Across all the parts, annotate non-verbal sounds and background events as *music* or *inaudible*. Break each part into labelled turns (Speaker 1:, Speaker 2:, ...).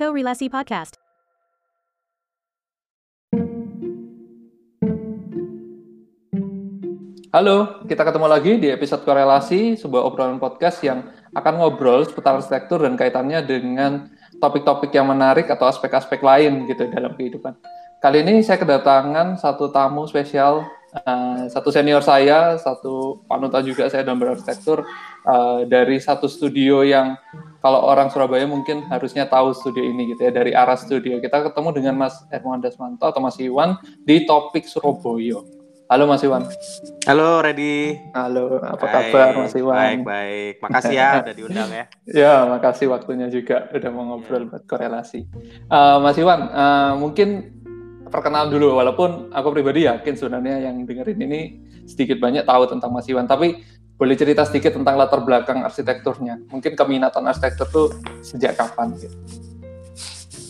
Speaker 1: Korelasi Podcast.
Speaker 2: Halo, kita ketemu lagi di episode korelasi, sebuah obrolan podcast yang akan ngobrol seputar arsitektur dan kaitannya dengan topik-topik yang menarik atau aspek-aspek lain gitu dalam kehidupan. Kali ini saya kedatangan satu tamu spesial, uh, satu senior saya, satu panutan juga saya dalam berarsitektur uh, dari satu studio yang kalau orang Surabaya mungkin harusnya tahu studio ini gitu ya dari arah studio. Kita ketemu dengan Mas Hermawan Dasmanto atau Mas Iwan di topik Surabaya. Halo Mas Iwan.
Speaker 3: Halo Redi.
Speaker 2: Halo, apa baik, kabar Mas Iwan?
Speaker 3: Baik, baik. Makasih ya udah diundang ya. *laughs*
Speaker 2: ya, makasih waktunya juga udah mau ngobrol yeah. buat korelasi. Uh, Mas Iwan, uh, mungkin perkenalan dulu walaupun aku pribadi yakin sebenarnya yang dengerin ini sedikit banyak tahu tentang Mas Iwan, tapi boleh cerita sedikit tentang latar belakang arsitekturnya. Mungkin keminatan arsitektur tuh sejak kapan gitu.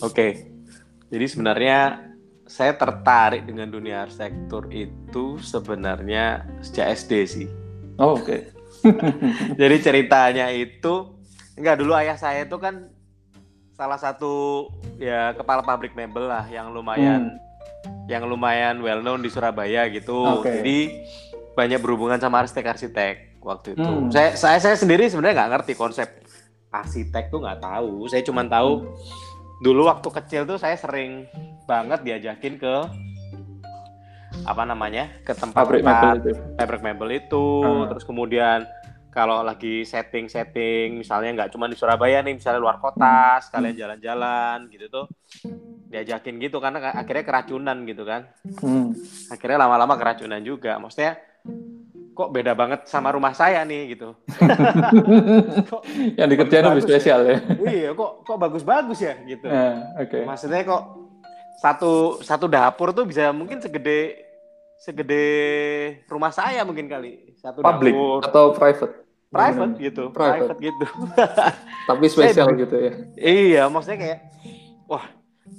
Speaker 3: Oke. Jadi sebenarnya saya tertarik dengan dunia arsitektur itu sebenarnya sejak SD sih.
Speaker 2: Oh, oke. Okay. *laughs*
Speaker 3: Jadi ceritanya itu enggak dulu ayah saya itu kan salah satu ya kepala pabrik mebel lah yang lumayan hmm. Yang lumayan well known di Surabaya gitu. Okay. Jadi banyak berhubungan sama arsitek-arsitek waktu itu. Hmm. Saya saya saya sendiri sebenarnya nggak ngerti konsep arsitek tuh nggak tahu. Saya cuma tahu dulu waktu kecil tuh saya sering banget diajakin ke apa namanya ke tempat
Speaker 2: pabrik mebel itu
Speaker 3: pabrik mebel itu hmm. terus kemudian kalau lagi setting-setting misalnya nggak cuma di Surabaya nih misalnya luar kota sekalian jalan-jalan gitu tuh diajakin gitu karena akhirnya keracunan gitu kan hmm. akhirnya lama-lama keracunan juga maksudnya kok beda banget sama rumah saya nih gitu.
Speaker 2: kok *laughs* yang dikerjain lebih spesial ya.
Speaker 3: ya. iya, kok kok bagus-bagus ya gitu.
Speaker 2: Oke. Okay.
Speaker 3: Maksudnya kok satu satu dapur tuh bisa mungkin segede segede rumah saya mungkin kali satu
Speaker 2: public
Speaker 3: dapur.
Speaker 2: atau private
Speaker 3: private Gimana? gitu private, private gitu *laughs*
Speaker 2: tapi spesial gitu ya
Speaker 3: iya maksudnya kayak wah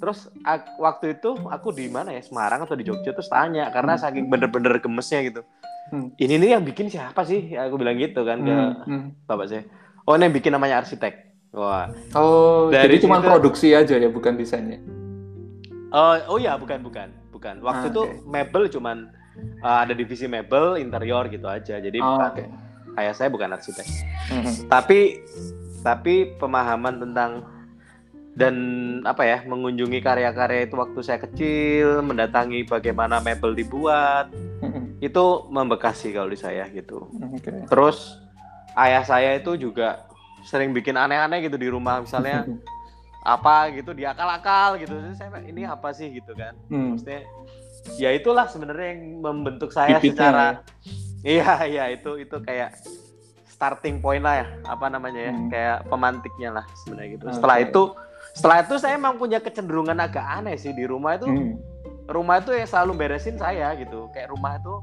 Speaker 3: terus aku, waktu itu aku di mana ya Semarang atau di Jogja terus tanya karena hmm. saking bener-bener gemesnya gitu hmm. ini nih yang bikin siapa sih aku bilang gitu kan ke hmm. hmm. bapak saya oh ini yang bikin namanya arsitek wah
Speaker 2: oh Dari jadi cuma produksi aja ya bukan desainnya
Speaker 3: Oh, oh ya, bukan, bukan, bukan. Waktu ah, itu okay. mebel cuman uh, ada divisi mebel interior gitu aja. Jadi oh, bukan. Okay. Kayak saya bukan arsitek. Mm-hmm. Tapi tapi pemahaman tentang dan apa ya mengunjungi karya-karya itu waktu saya kecil, mendatangi bagaimana mebel dibuat, mm-hmm. itu membekas sih kalau di saya gitu. Okay. Terus ayah saya itu juga sering bikin aneh-aneh gitu di rumah, misalnya *laughs* apa gitu dia akal-akal gitu saya ini apa sih gitu kan hmm. maksudnya ya itulah sebenarnya yang membentuk saya Bibitnya secara ya. iya iya itu itu kayak starting point lah ya apa namanya ya hmm. kayak pemantiknya lah sebenarnya gitu okay. setelah itu setelah itu saya emang punya kecenderungan agak aneh sih di rumah itu hmm. rumah itu yang selalu beresin saya gitu kayak rumah itu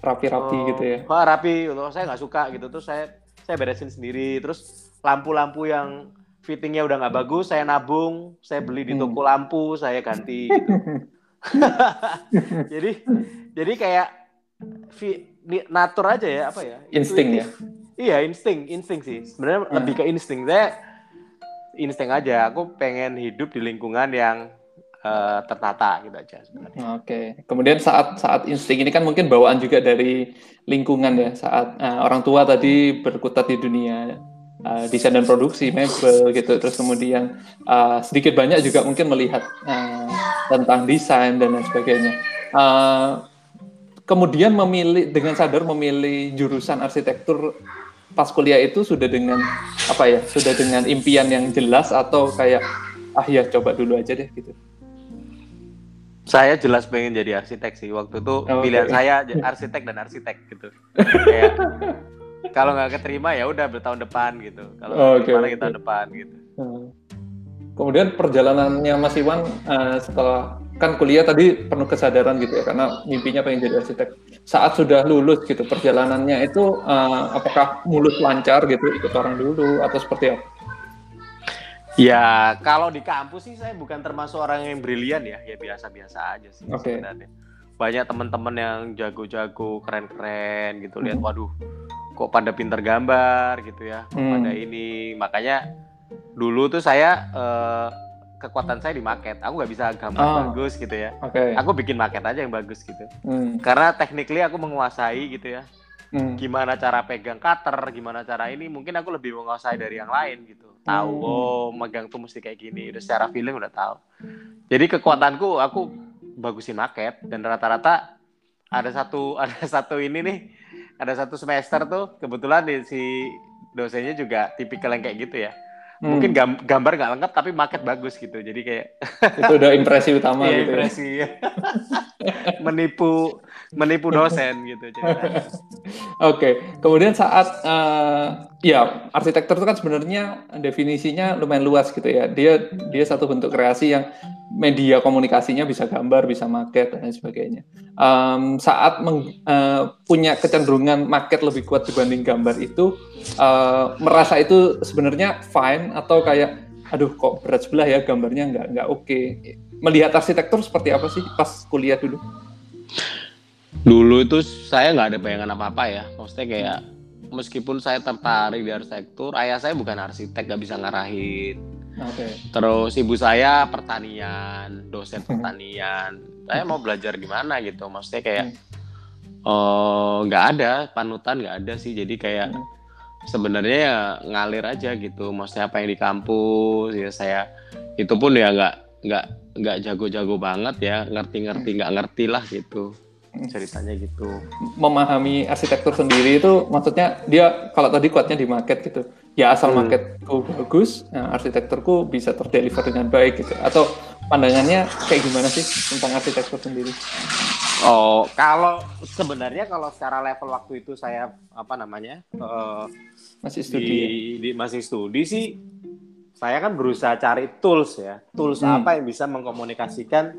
Speaker 2: rapi-rapi uh, gitu ya
Speaker 3: oh, rapi gitu saya nggak suka gitu terus saya saya beresin sendiri terus lampu-lampu yang fittingnya udah nggak bagus, saya nabung, saya beli di toko hmm. lampu, saya ganti. Gitu. *laughs* jadi jadi kayak natur aja ya apa ya?
Speaker 2: Insting ya.
Speaker 3: Iya insting, insting sih. Sebenarnya hmm. lebih ke insting. Saya insting aja. Aku pengen hidup di lingkungan yang uh, tertata gitu aja sebenarnya.
Speaker 2: Oke. Okay. Kemudian saat saat insting ini kan mungkin bawaan juga dari lingkungan ya. Saat uh, orang tua tadi berkutat di dunia uh, desain dan produksi mebel gitu. Terus kemudian uh, sedikit banyak juga mungkin melihat uh, tentang desain dan lain sebagainya. Uh, kemudian memilih dengan sadar memilih jurusan arsitektur pas kuliah itu sudah dengan apa ya sudah dengan impian yang jelas atau kayak ah ya coba dulu aja deh gitu?
Speaker 3: Saya jelas pengen jadi arsitek sih. Waktu itu oh, pilihan okay. saya arsitek dan arsitek gitu. Kayak *laughs* kalau nggak keterima ya udah bertahun depan gitu kalau oh, okay, okay. tahun depan gitu hmm.
Speaker 2: kemudian perjalanannya Mas Iwan uh, setelah kan kuliah tadi penuh kesadaran gitu ya karena mimpinya pengen jadi arsitek saat sudah lulus gitu perjalanannya itu uh, apakah mulus lancar gitu ikut orang dulu atau seperti apa
Speaker 3: Ya, kalau di kampus sih saya bukan termasuk orang yang brilian ya, ya biasa-biasa aja sih okay. sebenarnya. Banyak teman-teman yang jago-jago, keren-keren gitu. Lihat, hmm. waduh, kok pada pinter gambar gitu ya, kok hmm. pada ini. Makanya dulu tuh saya uh, kekuatan saya di market. Aku nggak bisa gambar oh. bagus gitu ya.
Speaker 2: Okay.
Speaker 3: Aku bikin market aja yang bagus gitu. Hmm. Karena technically aku menguasai gitu ya. Hmm. Gimana cara pegang cutter, gimana cara ini, mungkin aku lebih menguasai dari yang lain gitu. Tahu, hmm. oh megang tuh mesti kayak gini. Udah secara feeling udah tahu. Jadi kekuatanku aku bagusin market dan rata-rata ada satu *laughs* ada satu ini nih ada satu semester tuh kebetulan di si dosennya juga tipikal yang kayak gitu ya hmm. mungkin gambar nggak lengkap tapi market bagus gitu jadi kayak
Speaker 2: itu udah impresi utama *laughs*
Speaker 3: iya, gitu ya. impresi ya. *laughs* menipu menipu *laughs* dosen gitu
Speaker 2: Oke, okay. kemudian saat uh, ya arsitektur itu kan sebenarnya definisinya lumayan luas gitu ya. Dia dia satu bentuk kreasi yang media komunikasinya bisa gambar, bisa market dan lain sebagainya. Um, saat meng, uh, punya kecenderungan market lebih kuat dibanding gambar itu, uh, merasa itu sebenarnya fine atau kayak, aduh kok berat sebelah ya gambarnya nggak nggak oke. Okay. Melihat arsitektur seperti apa sih pas kuliah dulu?
Speaker 3: Dulu itu saya nggak ada bayangan apa-apa ya, maksudnya kayak meskipun saya tertarik di arsitektur, ayah saya bukan arsitek, nggak bisa ngarahin Okay. Terus ibu saya pertanian, dosen hmm. pertanian. Saya mau belajar di mana gitu, maksudnya kayak hmm. oh nggak ada panutan nggak ada sih, jadi kayak hmm. sebenarnya ya ngalir aja gitu. Maksudnya apa yang di kampus ya saya itu pun ya nggak nggak nggak jago-jago banget ya, ngerti-ngerti nggak ngerti lah gitu ceritanya gitu.
Speaker 2: Memahami arsitektur sendiri itu maksudnya dia kalau tadi kuatnya di market gitu. Ya asal hmm. marketku bagus, nah, arsitekturku bisa terdeliver dengan baik gitu. Atau pandangannya kayak gimana sih tentang arsitektur sendiri?
Speaker 3: Oh, kalau sebenarnya kalau secara level waktu itu saya apa namanya uh,
Speaker 2: masih studi,
Speaker 3: di, ya? di masih studi sih. Saya kan berusaha cari tools ya, tools hmm. apa yang bisa mengkomunikasikan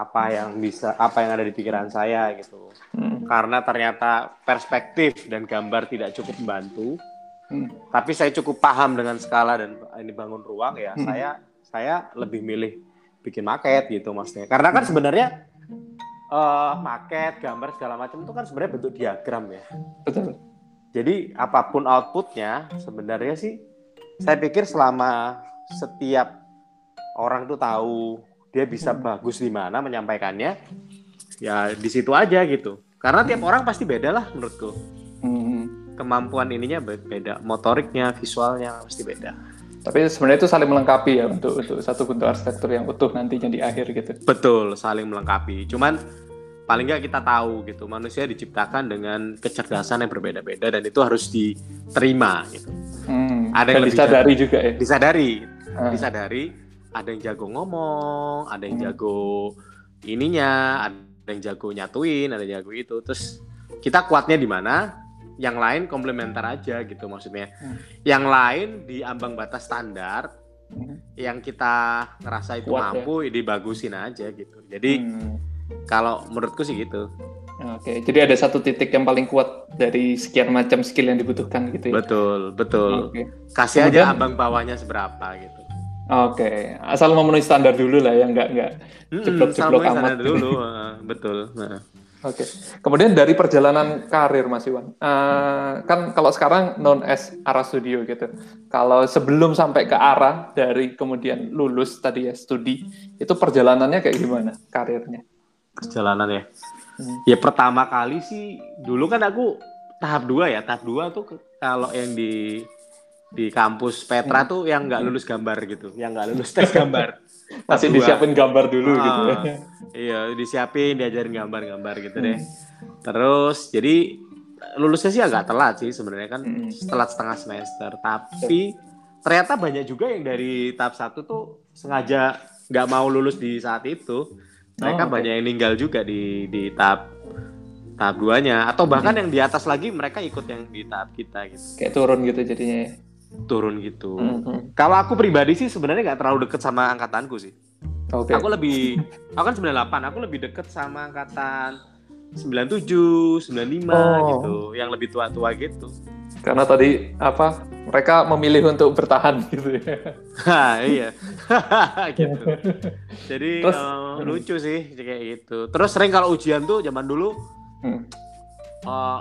Speaker 3: apa yang bisa apa yang ada di pikiran saya gitu hmm. karena ternyata perspektif dan gambar tidak cukup membantu hmm. tapi saya cukup paham dengan skala dan ini bangun ruang ya hmm. saya saya lebih milih bikin market gitu maksudnya karena kan sebenarnya uh, market gambar segala macam itu kan sebenarnya bentuk diagram ya
Speaker 2: betul
Speaker 3: jadi apa pun outputnya sebenarnya sih saya pikir selama setiap orang tuh tahu dia bisa hmm. bagus di mana menyampaikannya ya di situ aja gitu. Karena tiap orang pasti beda lah menurutku. Hmm. kemampuan ininya beda motoriknya visualnya pasti beda.
Speaker 2: Tapi sebenarnya itu saling melengkapi ya untuk untuk satu bentuk arsitektur yang utuh nantinya di akhir gitu.
Speaker 3: Betul saling melengkapi. Cuman paling nggak kita tahu gitu manusia diciptakan dengan kecerdasan yang berbeda-beda dan itu harus diterima gitu.
Speaker 2: Hmm, ada yang disadari juga ya.
Speaker 3: Disadari. Hmm. disadari ada yang jago ngomong, ada yang jago ininya, ada yang jago nyatuin, ada yang jago itu. Terus kita kuatnya di mana? Yang lain komplementer aja gitu maksudnya. Hmm. Yang lain di ambang batas standar, hmm. yang kita ngerasa itu Kuat, mampu, ya? dibagusin aja gitu. Jadi hmm. kalau menurutku sih gitu.
Speaker 2: Oke, jadi ada satu titik yang paling kuat dari sekian macam skill yang dibutuhkan gitu
Speaker 3: ya. Betul, betul. Oke. Kasih Kemudian, aja ambang bawahnya seberapa gitu.
Speaker 2: Oke, okay. asal memenuhi standar dulu lah ya, nggak nggak
Speaker 3: ceplok-ceplok hmm, amat. dulu, *laughs* betul. Nah.
Speaker 2: Oke, okay. kemudian dari perjalanan karir Mas Iwan, uh, kan kalau sekarang known as Ara Studio gitu. Kalau sebelum sampai ke arah dari kemudian lulus tadi ya studi, itu perjalanannya kayak gimana karirnya?
Speaker 3: Perjalanan ya, hmm. ya pertama kali sih dulu kan aku tahap dua ya, tahap dua tuh kalau yang di di kampus Petra hmm. tuh yang nggak lulus gambar gitu, yang nggak lulus tes gambar. *laughs*
Speaker 2: Masih disiapin gambar dulu ah, gitu ya.
Speaker 3: Iya, disiapin, diajarin gambar-gambar gitu deh. Hmm. Terus jadi lulusnya sih agak telat sih sebenarnya kan hmm. telat setengah semester, tapi ternyata banyak juga yang dari tahap satu tuh sengaja nggak mau lulus di saat itu. Mereka oh, okay. banyak yang meninggal juga di di tahap tahap duanya atau bahkan hmm. yang di atas lagi mereka ikut yang di tahap kita gitu.
Speaker 2: Kayak turun gitu jadinya ya
Speaker 3: turun gitu. Mm-hmm. Kalau aku pribadi sih sebenarnya nggak terlalu deket sama angkatanku sih. Okay. Aku lebih, aku kan 98, aku lebih deket sama angkatan 97, 95 oh. gitu, yang lebih tua-tua gitu.
Speaker 2: Karena tadi apa mereka memilih untuk bertahan *laughs* gitu ya.
Speaker 3: Ha, iya. *laughs* gitu. Jadi Terus, uh, lucu sih kayak gitu. Terus sering kalau ujian tuh zaman dulu hmm. uh,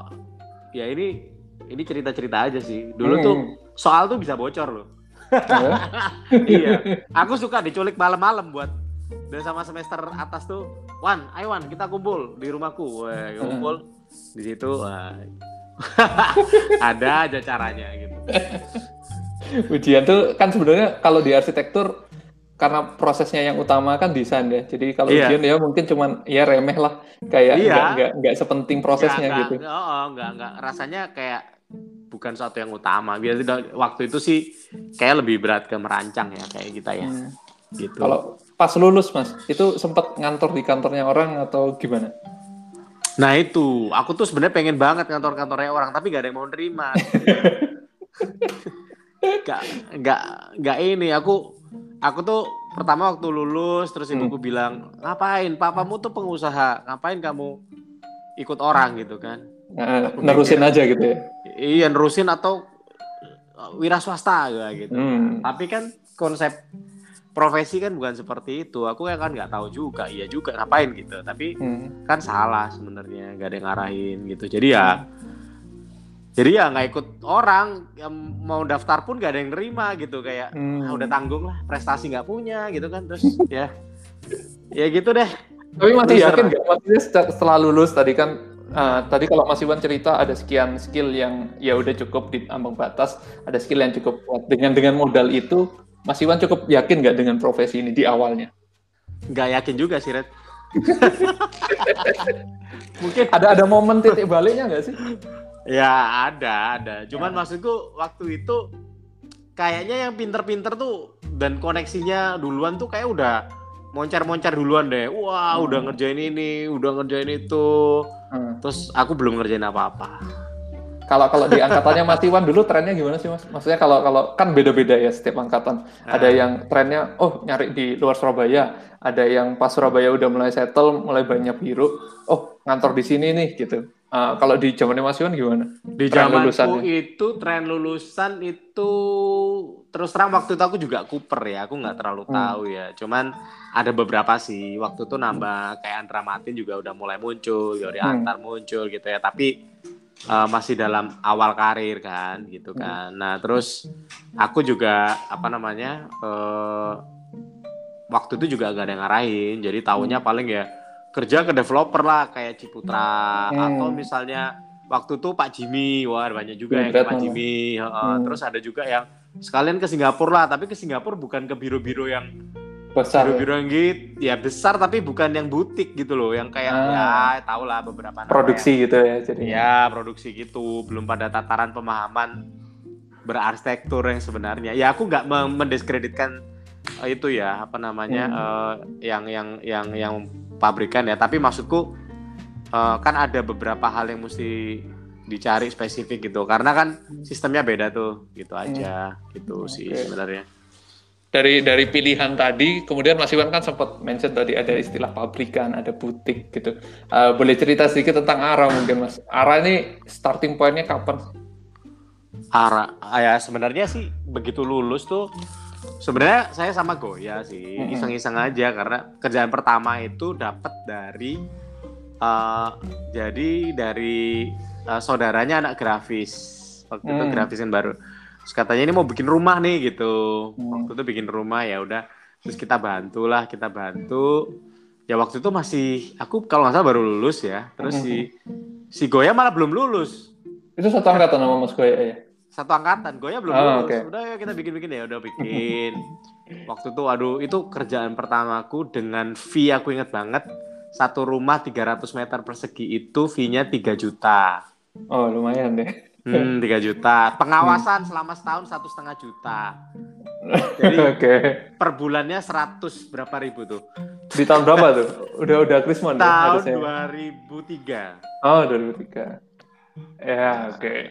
Speaker 3: ya ini ini cerita-cerita aja sih. Dulu hmm. tuh soal tuh bisa bocor loh. *laughs* iya. Aku suka diculik malam-malam buat dan sama semester atas tuh, Wan, ayo Wan, kita kumpul di rumahku. Wah, kumpul di situ. Wah. *laughs* ada aja caranya gitu.
Speaker 2: Ujian tuh kan sebenarnya kalau di arsitektur karena prosesnya yang utama kan desain ya. Jadi kalau iya. ujian ya mungkin cuman ya remeh lah kayak iya. nggak nggak nggak sepenting prosesnya
Speaker 3: nggak,
Speaker 2: gitu.
Speaker 3: Oh, oh, nggak nggak rasanya kayak bukan suatu yang utama. Biar waktu itu sih kayak lebih berat ke merancang ya kayak kita ya. Hmm. Gitu.
Speaker 2: Kalau pas lulus Mas, itu sempat ngantor di kantornya orang atau gimana?
Speaker 3: Nah itu, aku tuh sebenarnya pengen banget kantor-kantornya orang, tapi gak ada yang mau nerima. *laughs* gak, gak, gak ini. Aku aku tuh pertama waktu lulus terus ibuku hmm. bilang ngapain? Papamu tuh pengusaha. Ngapain kamu ikut orang? Gitu kan.
Speaker 2: Nah, nerusin aja gitu ya?
Speaker 3: Iya nerusin atau uh, wira swasta gitu. Hmm. tapi kan konsep profesi kan bukan seperti itu. Aku ya kan nggak tahu juga. Iya juga ngapain gitu. Tapi hmm. kan salah sebenarnya. Nggak ada yang ngarahin gitu. Jadi ya jadi ya nggak ikut orang yang mau daftar pun gak ada yang nerima gitu kayak hmm. ah, udah tanggung lah prestasi nggak punya gitu kan. Terus ya ya gitu deh.
Speaker 2: Tapi masih Loser. yakin nggak? Maksudnya setelah lulus tadi kan uh, tadi kalau Mas Iwan cerita ada sekian skill yang ya udah cukup di ambang batas ada skill yang cukup kuat. Dengan dengan modal itu Mas Iwan cukup yakin nggak dengan profesi ini di awalnya?
Speaker 3: Nggak yakin juga sih Red. *laughs*
Speaker 2: Mungkin ada ada momen titik baliknya nggak sih
Speaker 3: Ya ada, ada. Cuman ya. maksudku waktu itu kayaknya yang pinter-pinter tuh dan koneksinya duluan tuh kayak udah moncar-moncar duluan deh. Wah, hmm. udah ngerjain ini, udah ngerjain itu. Hmm. Terus aku belum ngerjain apa-apa.
Speaker 2: Kalau kalau di angkatannya Mas Iwan dulu trennya gimana sih Mas? Maksudnya kalau kalau kan beda-beda ya setiap angkatan. Hmm. Ada yang trennya oh nyari di luar Surabaya, ada yang pas Surabaya udah mulai settle, mulai banyak biru. Oh, ngantor di sini nih gitu. Uh, kalau di zaman Mas Iwan gimana?
Speaker 3: Di zamanku itu tren lulusan itu terus terang waktu itu aku juga kuper ya, aku nggak terlalu hmm. tahu ya. Cuman ada beberapa sih waktu itu nambah kayak Andra Martin juga udah mulai muncul, Yori hmm. Antar muncul gitu ya. Tapi uh, masih dalam awal karir kan, gitu hmm. kan. Nah terus aku juga apa namanya uh, waktu itu juga gak ada yang ngarahin, jadi tahunya hmm. paling ya kerja ke developer lah kayak Ciputra. Hmm. atau misalnya waktu itu Pak Jimmy wah banyak juga yang ke Pak Jimmy hmm. terus ada juga yang sekalian ke Singapura lah tapi ke Singapura bukan ke biro-biro yang
Speaker 2: besar
Speaker 3: biro-biro yang gitu ya besar tapi bukan yang butik gitu loh yang kayak ah. ya tau lah beberapa
Speaker 2: produksi gitu ya jadi
Speaker 3: ya produksi gitu belum pada tataran pemahaman berarsitektur yang sebenarnya. Ya aku nggak mendiskreditkan itu ya apa namanya hmm. uh, yang yang yang yang pabrikan ya tapi maksudku uh, kan ada beberapa hal yang mesti dicari spesifik gitu karena kan sistemnya beda tuh gitu aja hmm. gitu okay. sih sebenarnya
Speaker 2: dari dari pilihan tadi kemudian Mas Iwan kan sempat mention tadi ada istilah pabrikan ada butik gitu uh, boleh cerita sedikit tentang Ara mungkin Mas Ara ini starting pointnya kapan
Speaker 3: Ara ya sebenarnya sih begitu lulus tuh Sebenarnya saya sama Goya sih, iseng-iseng aja karena kerjaan pertama itu dapat dari uh, jadi dari uh, saudaranya anak grafis. Waktu hmm. itu grafisin baru. Terus katanya ini mau bikin rumah nih gitu. Hmm. Waktu itu bikin rumah ya udah terus kita bantu lah, kita bantu. Ya waktu itu masih aku kalau nggak salah baru lulus ya. Terus hmm. si si Goya malah belum lulus.
Speaker 2: Itu satu angkatan sama Mas Goya ya?
Speaker 3: Satu angkatan. Gue ya belum oh, okay. udah ya kita bikin bikin ya udah bikin. Waktu itu aduh itu kerjaan pertamaku dengan fee aku inget banget. Satu rumah 300 meter persegi itu fee-nya 3 juta.
Speaker 2: Oh lumayan deh.
Speaker 3: Hmm *laughs* 3 juta. Pengawasan hmm. selama setahun satu setengah juta. Jadi *laughs* okay. per bulannya 100 berapa ribu tuh?
Speaker 2: Di tahun berapa tuh? Udah udah Krismon
Speaker 3: tahun ya, 2003
Speaker 2: oh 2003 Ya, oke. Okay.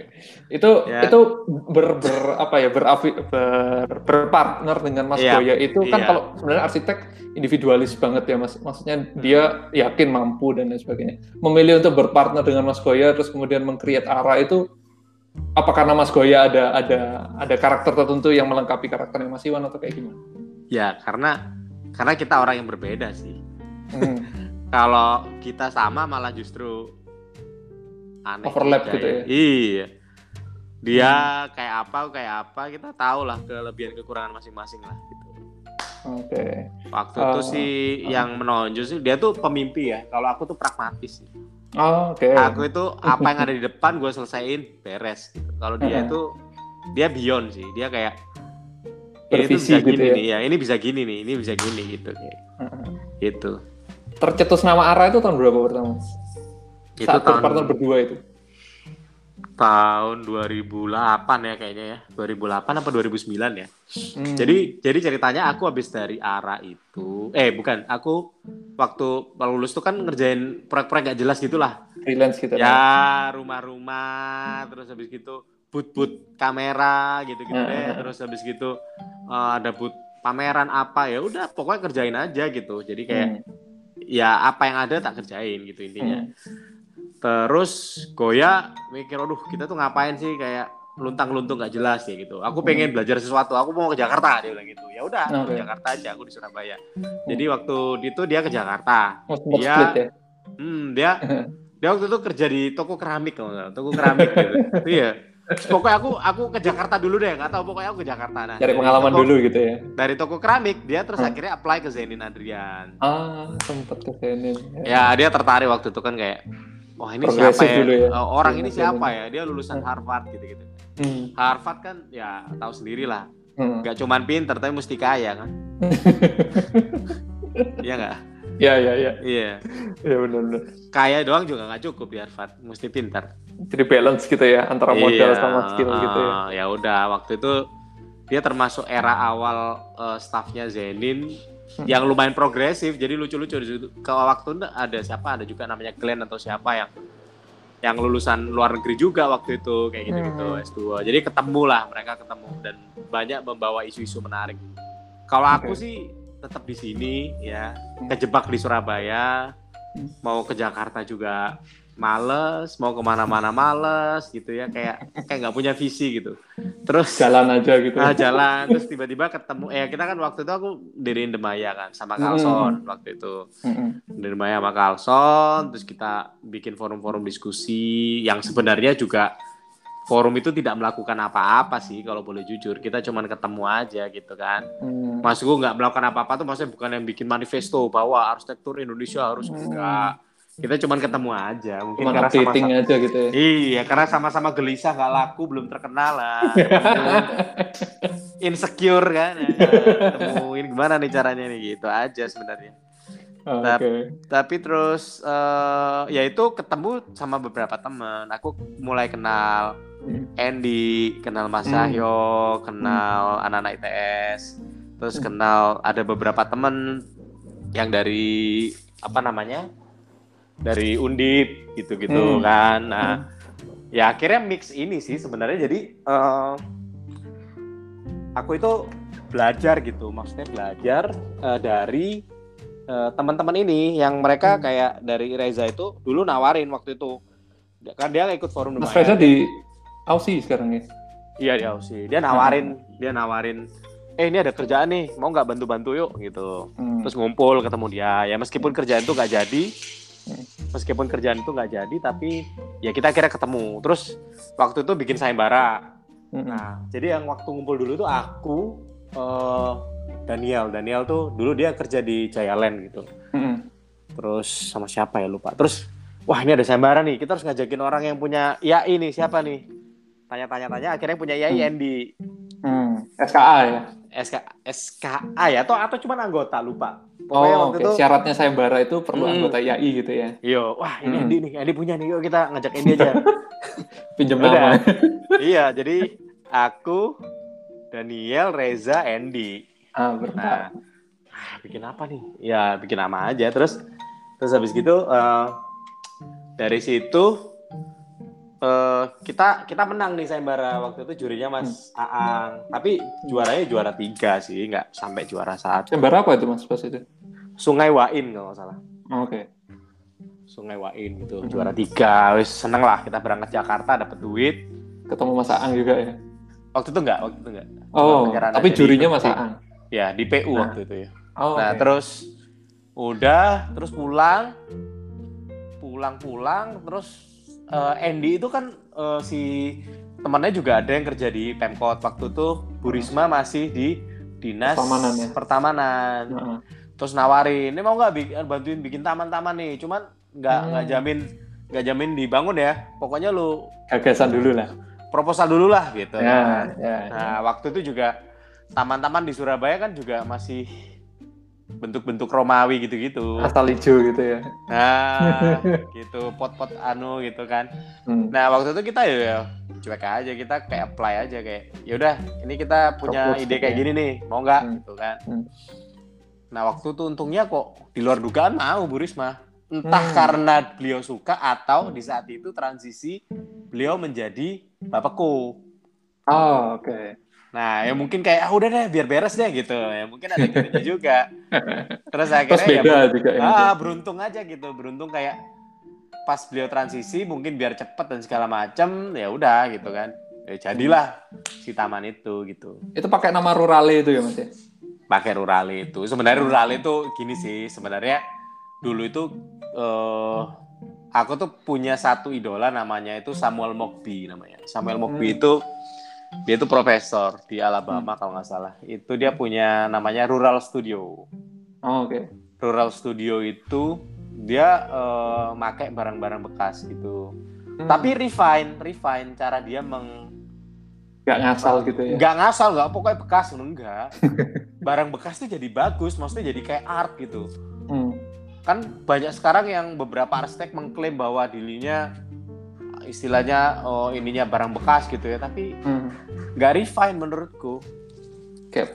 Speaker 2: Itu ya. itu ber, ber apa ya berafi, ber, berpartner dengan Mas ya. Goya itu kan ya. kalau sebenarnya arsitek individualis banget ya Mas. Maksudnya dia yakin mampu dan lain sebagainya. Memilih untuk berpartner dengan Mas Goya terus kemudian mengcreate arah itu apa karena Mas Goya ada ada ada karakter tertentu yang melengkapi karakternya Mas Iwan atau kayak gimana?
Speaker 3: Ya, karena karena kita orang yang berbeda sih. Hmm. *laughs* kalau kita sama malah justru
Speaker 2: aneh overlap gitu ya.
Speaker 3: Iya. dia hmm. kayak apa kayak apa kita tahu lah kelebihan kekurangan masing-masing lah gitu
Speaker 2: Oke. Okay.
Speaker 3: Waktu uh, itu sih uh, yang menonjol sih dia tuh pemimpi ya. Kalau aku tuh pragmatis sih.
Speaker 2: Oh, Oke. Okay.
Speaker 3: Aku itu apa yang ada di depan gue selesaiin beres. Gitu. Kalau dia itu dia beyond sih. Dia kayak ini tuh bisa gitu gini ya? nih ya. Ini bisa gini nih. Ini bisa gini gitu. Uh, gitu.
Speaker 2: Tercetus nama Ara itu tahun berapa pertama? Itu Saat tahun partner berdua itu.
Speaker 3: Tahun 2008 ya kayaknya ya. 2008 apa 2009 ya. Hmm. jadi jadi ceritanya aku habis dari arah itu eh bukan aku waktu lulus tuh kan ngerjain proyek-proyek gak jelas gitulah.
Speaker 2: Freelance gitu.
Speaker 3: Ya rumah-rumah terus habis gitu boot-boot kamera gitu-gitu deh. Terus habis gitu uh, ada boot pameran apa ya udah pokoknya kerjain aja gitu. Jadi kayak hmm. ya apa yang ada tak kerjain gitu intinya. Hmm Terus Goya mikir, aduh kita tuh ngapain sih kayak luntang-luntung gak jelas ya gitu. Aku pengen belajar sesuatu, aku mau ke Jakarta dia bilang gitu. Ya udah, okay. ke Jakarta aja, aku di Surabaya. Jadi waktu itu dia ke Jakarta.
Speaker 2: Oh, dia, ya?
Speaker 3: hmm, dia, *laughs* dia waktu itu kerja di toko keramik, toko keramik gitu. Iya. Pokoknya aku aku ke Jakarta dulu deh, nggak tahu pokoknya aku ke Jakarta.
Speaker 2: Nah, Cari pengalaman toko, dulu gitu ya.
Speaker 3: Dari toko keramik dia terus hmm. akhirnya apply ke Zenin Adrian.
Speaker 2: Ah, sempat ke Zenin.
Speaker 3: Ya. ya dia tertarik waktu itu kan kayak wah ini siapa ya? ya? Uh, orang ini siapa ya? Dia lulusan Harvard gitu-gitu. Hmm. Harvard kan ya tahu sendiri lah. Hmm. Gak cuman pinter tapi mesti kaya kan. *laughs* Iya nggak?
Speaker 2: Iya iya iya.
Speaker 3: Iya.
Speaker 2: Iya benar-benar.
Speaker 3: Kaya doang juga nggak cukup di Harvard, mesti pinter.
Speaker 2: Jadi balance gitu ya antara modal iya, sama skill uh, gitu ya.
Speaker 3: Ya udah waktu itu dia termasuk era awal uh, staffnya Zenin yang lumayan progresif jadi lucu-lucu di situ ke waktu itu ada siapa ada juga namanya Glenn atau siapa yang yang lulusan luar negeri juga waktu itu kayak gitu gitu hmm. S2 jadi ketemu lah mereka ketemu dan banyak membawa isu-isu menarik kalau aku okay. sih tetap di sini ya hmm. kejebak di Surabaya hmm. mau ke Jakarta juga males mau ke mana-mana males gitu ya. Kayak kayak nggak punya visi gitu. Terus
Speaker 2: jalan aja gitu
Speaker 3: ah, jalan. Terus tiba-tiba ketemu eh kita kan waktu itu aku diriin Demaya kan sama Kalson hmm. waktu itu. Hmm. Demaya sama Kalson terus kita bikin forum-forum diskusi yang sebenarnya juga forum itu tidak melakukan apa-apa sih kalau boleh jujur. Kita cuman ketemu aja gitu kan. Hmm. maksudku nggak melakukan apa-apa tuh maksudnya bukan yang bikin manifesto bahwa arsitektur Indonesia harus enggak kita cuma ketemu aja mungkin
Speaker 2: cuma karena sama-sama aja gitu ya
Speaker 3: iya karena sama-sama gelisah nggak laku belum terkenal lah *laughs* insecure kan temuin gimana nih caranya nih gitu aja sebenarnya oh, tapi, okay. tapi terus uh, ya itu ketemu sama beberapa teman aku mulai kenal hmm. Andy kenal Mas Cahyo hmm. kenal hmm. anak-anak ITS terus kenal ada beberapa teman yang dari apa namanya dari Undip gitu-gitu hmm. kan. Nah, hmm. ya akhirnya mix ini sih sebenarnya jadi uh, aku itu belajar gitu, maksudnya belajar uh, dari uh, teman-teman ini yang mereka hmm. kayak dari Reza itu dulu nawarin waktu itu kan dia ikut forum
Speaker 2: Mas Reza di Aussie sekarang ya?
Speaker 3: Iya di Aussie. Dia nawarin, hmm. dia nawarin eh ini ada kerjaan nih mau nggak bantu-bantu yuk gitu hmm. terus ngumpul ketemu dia ya meskipun kerjaan itu nggak jadi meskipun kerjaan itu nggak jadi tapi ya kita kira ketemu. Terus waktu itu bikin sayembara. Nah jadi yang waktu ngumpul dulu tuh aku uh, Daniel. Daniel tuh dulu dia kerja di Jayaland gitu. Terus sama siapa ya lupa. Terus wah ini ada sayembara nih. Kita harus ngajakin orang yang punya ya ini siapa nih? Tanya-tanya-tanya akhirnya punya IAI Andy.
Speaker 2: Hmm. SKA ya
Speaker 3: SK SKA ya atau atau cuma anggota lupa
Speaker 2: Pokoknya oh, waktu okay. itu syaratnya sayembara itu perlu hmm. anggota IAI gitu ya.
Speaker 3: Iya, wah ini hmm. Andi nih, Andi punya nih, yuk kita ngajak Andi aja. *laughs*
Speaker 2: Pinjam nama. *laughs*
Speaker 3: iya, jadi aku, Daniel, Reza, Andy.
Speaker 2: Ah, berempat.
Speaker 3: Nah, bikin apa nih? Ya bikin nama aja. Terus terus habis gitu uh, dari situ uh, kita kita menang nih sayembara waktu itu jurinya Mas hmm. Aang. Tapi juaranya juara tiga sih, nggak sampai juara satu.
Speaker 2: Sayembara apa itu Mas pas itu?
Speaker 3: Sungai Wain kalau nggak salah.
Speaker 2: Oh, Oke. Okay.
Speaker 3: Sungai Wain gitu, hmm. juara tiga. Wis seneng lah kita berangkat Jakarta dapat duit.
Speaker 2: Ketemu Mas Aang juga ya?
Speaker 3: Waktu itu enggak, waktu itu enggak.
Speaker 2: Oh, tapi jurinya Mas Aang?
Speaker 3: Ya, di PU nah. waktu itu ya. Oh, nah, okay. terus udah, terus pulang, pulang-pulang, terus uh, Andy itu kan uh, si temannya juga ada yang kerja di Pemkot waktu itu Bu Risma masih di dinas pertamanan, ya? pertamanan. Uh -huh. terus nawarin ini mau nggak bantuin bikin taman-taman nih cuman nggak nggak hmm. jamin nggak jamin dibangun ya pokoknya lu
Speaker 2: gagasan dulu lah
Speaker 3: proposal dulu lah gitu ya, ya, nah ya. waktu itu juga taman-taman di Surabaya kan juga masih bentuk-bentuk Romawi gitu-gitu.
Speaker 2: Asal hijau gitu ya.
Speaker 3: Nah, *laughs* gitu pot-pot anu gitu kan. Hmm. Nah, waktu itu kita ya cuek aja kita kayak apply aja kayak ya udah ini kita punya Propose ide kayak ya. gini nih, mau nggak hmm. gitu kan. Hmm. Nah, waktu itu untungnya kok di luar dugaan mau Bu Risma. Entah hmm. karena beliau suka atau di saat itu transisi beliau menjadi bapakku.
Speaker 2: Oh, oke. Okay
Speaker 3: Nah, ya mungkin kayak ah udah deh biar beres deh gitu. Ya mungkin ada gitu juga. *laughs* Terus akhirnya
Speaker 2: pas beda
Speaker 3: ya
Speaker 2: juga
Speaker 3: ah, beruntung aja gitu. Beruntung kayak pas beliau transisi mungkin biar cepet dan segala macam ya udah gitu kan. Ya jadilah si taman itu gitu.
Speaker 2: Itu pakai nama Rurale itu ya Mas ya?
Speaker 3: Pakai Rurale itu. Sebenarnya Rurale itu gini sih, sebenarnya dulu itu uh, aku tuh punya satu idola namanya itu Samuel Mokbi namanya. Samuel Mokbi hmm. itu dia itu profesor di Alabama hmm. kalau nggak salah. Itu dia punya namanya Rural Studio.
Speaker 2: Oh, oke. Okay.
Speaker 3: Rural Studio itu dia uh, make barang-barang bekas gitu. Hmm. Tapi refine, refine cara dia meng
Speaker 2: Gak ngasal gitu ya?
Speaker 3: Gak ngasal, gak pokoknya bekas, enggak. *laughs* Barang bekas tuh jadi bagus, maksudnya jadi kayak art gitu. Hmm. Kan banyak sekarang yang beberapa arsitek mengklaim bahwa dirinya istilahnya oh ininya barang bekas gitu ya tapi hmm. nggak hmm. refine menurutku
Speaker 2: kayak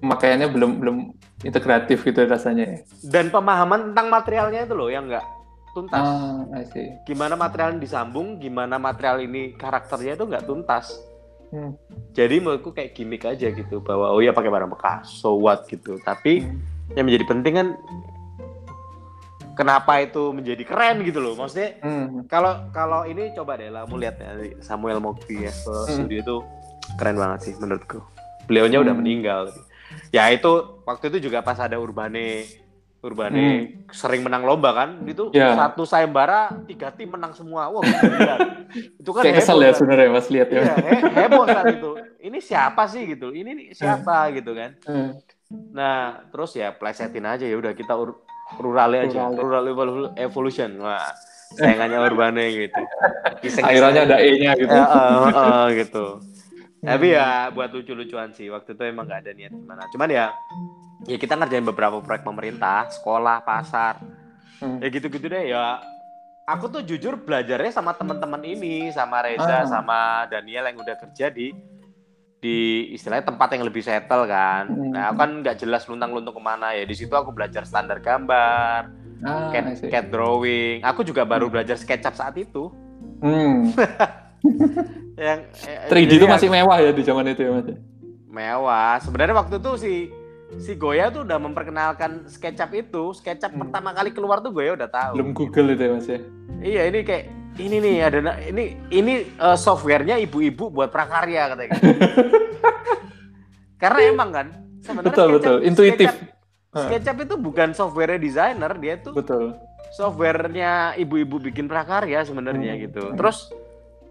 Speaker 2: pemakaiannya belum belum integratif gitu rasanya ya.
Speaker 3: dan pemahaman tentang materialnya itu loh yang nggak tuntas ah, gimana material ini disambung gimana material ini karakternya itu nggak tuntas hmm. jadi menurutku kayak gimmick aja gitu bahwa oh ya pakai barang bekas so what gitu tapi hmm. yang menjadi penting kan kenapa itu menjadi keren gitu loh maksudnya hmm. kalau hmm. kalau ini coba deh lah mau lihat ya Samuel Mokti ya hmm. studio itu keren banget sih menurutku beliaunya hmm. udah meninggal ya itu waktu itu juga pas ada Urbane Urbane hmm. sering menang lomba kan itu yeah. satu sayembara tiga tim menang semua wah *laughs*
Speaker 2: itu kan Kayak kesel ya sebenarnya mas lihat ya,
Speaker 3: ya he heboh saat itu ini siapa sih gitu ini siapa hmm. gitu kan hmm. nah terus ya plesetin aja ya udah kita ur rural aja. Rural evolution. Wah sayangannya urbane gitu.
Speaker 2: Akhirnya ada e nya gitu. Uh,
Speaker 3: uh, uh, gitu. Tapi ya buat lucu-lucuan sih waktu itu emang gak ada niat gimana. Cuman ya ya kita ngerjain beberapa proyek pemerintah sekolah pasar. Hmm. ya gitu-gitu deh ya. Aku tuh jujur belajarnya sama teman-teman ini sama Reza ah. sama Daniel yang udah kerja di di istilahnya tempat yang lebih settle kan. Hmm. Nah, aku kan nggak jelas luntang-luntung ke mana ya. Di situ aku belajar standar gambar, ah, cat, cat drawing. Aku juga baru hmm. belajar SketchUp saat itu. Hmm. *laughs*
Speaker 2: yang 3D itu masih mewah ya di zaman itu ya mas?
Speaker 3: Mewah. Sebenarnya waktu itu si si Goya tuh udah memperkenalkan SketchUp itu. SketchUp hmm. pertama kali keluar tuh Goya udah tahu.
Speaker 2: Belum Google itu ya mas ya?
Speaker 3: Iya ini kayak ini nih ada ini ini uh, softwarenya ibu-ibu buat prakarya katanya. *laughs* Karena emang kan
Speaker 2: sebenarnya betul SketchUp, betul intuitif.
Speaker 3: SketchUp, SketchUp itu bukan software designer, dia tuh
Speaker 2: betul.
Speaker 3: Softwarenya ibu-ibu bikin prakarya sebenarnya hmm. gitu. Terus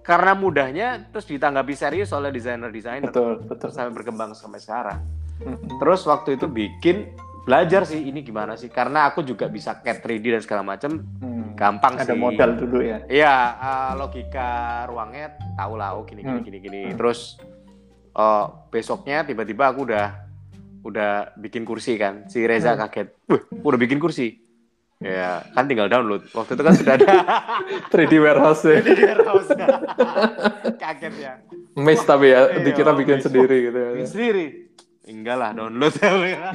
Speaker 3: karena mudahnya terus ditanggapi serius oleh desainer-desainer.
Speaker 2: Betul, betul.
Speaker 3: Sampai berkembang sampai sekarang. Hmm. Terus waktu itu bikin belajar sih ini gimana sih? Karena aku juga bisa cat 3D dan segala macam hmm. gampang
Speaker 2: ada
Speaker 3: sih.
Speaker 2: ada modal dulu ya?
Speaker 3: Iya uh, logika ruangnya tahu lah oh gini gini hmm. gini gini. Hmm. terus uh, besoknya tiba-tiba aku udah udah bikin kursi kan. Si Reza hmm. kaget. Wah, udah bikin kursi? Ya kan tinggal download. Waktu itu kan sudah ada. *laughs*
Speaker 2: 3D warehouse ya. 3D warehouse. *laughs*
Speaker 3: Kaget ya.
Speaker 2: Mes tapi ya iya, dikira bikin sendiri gitu ya.
Speaker 3: Sendiri enggak lah download ya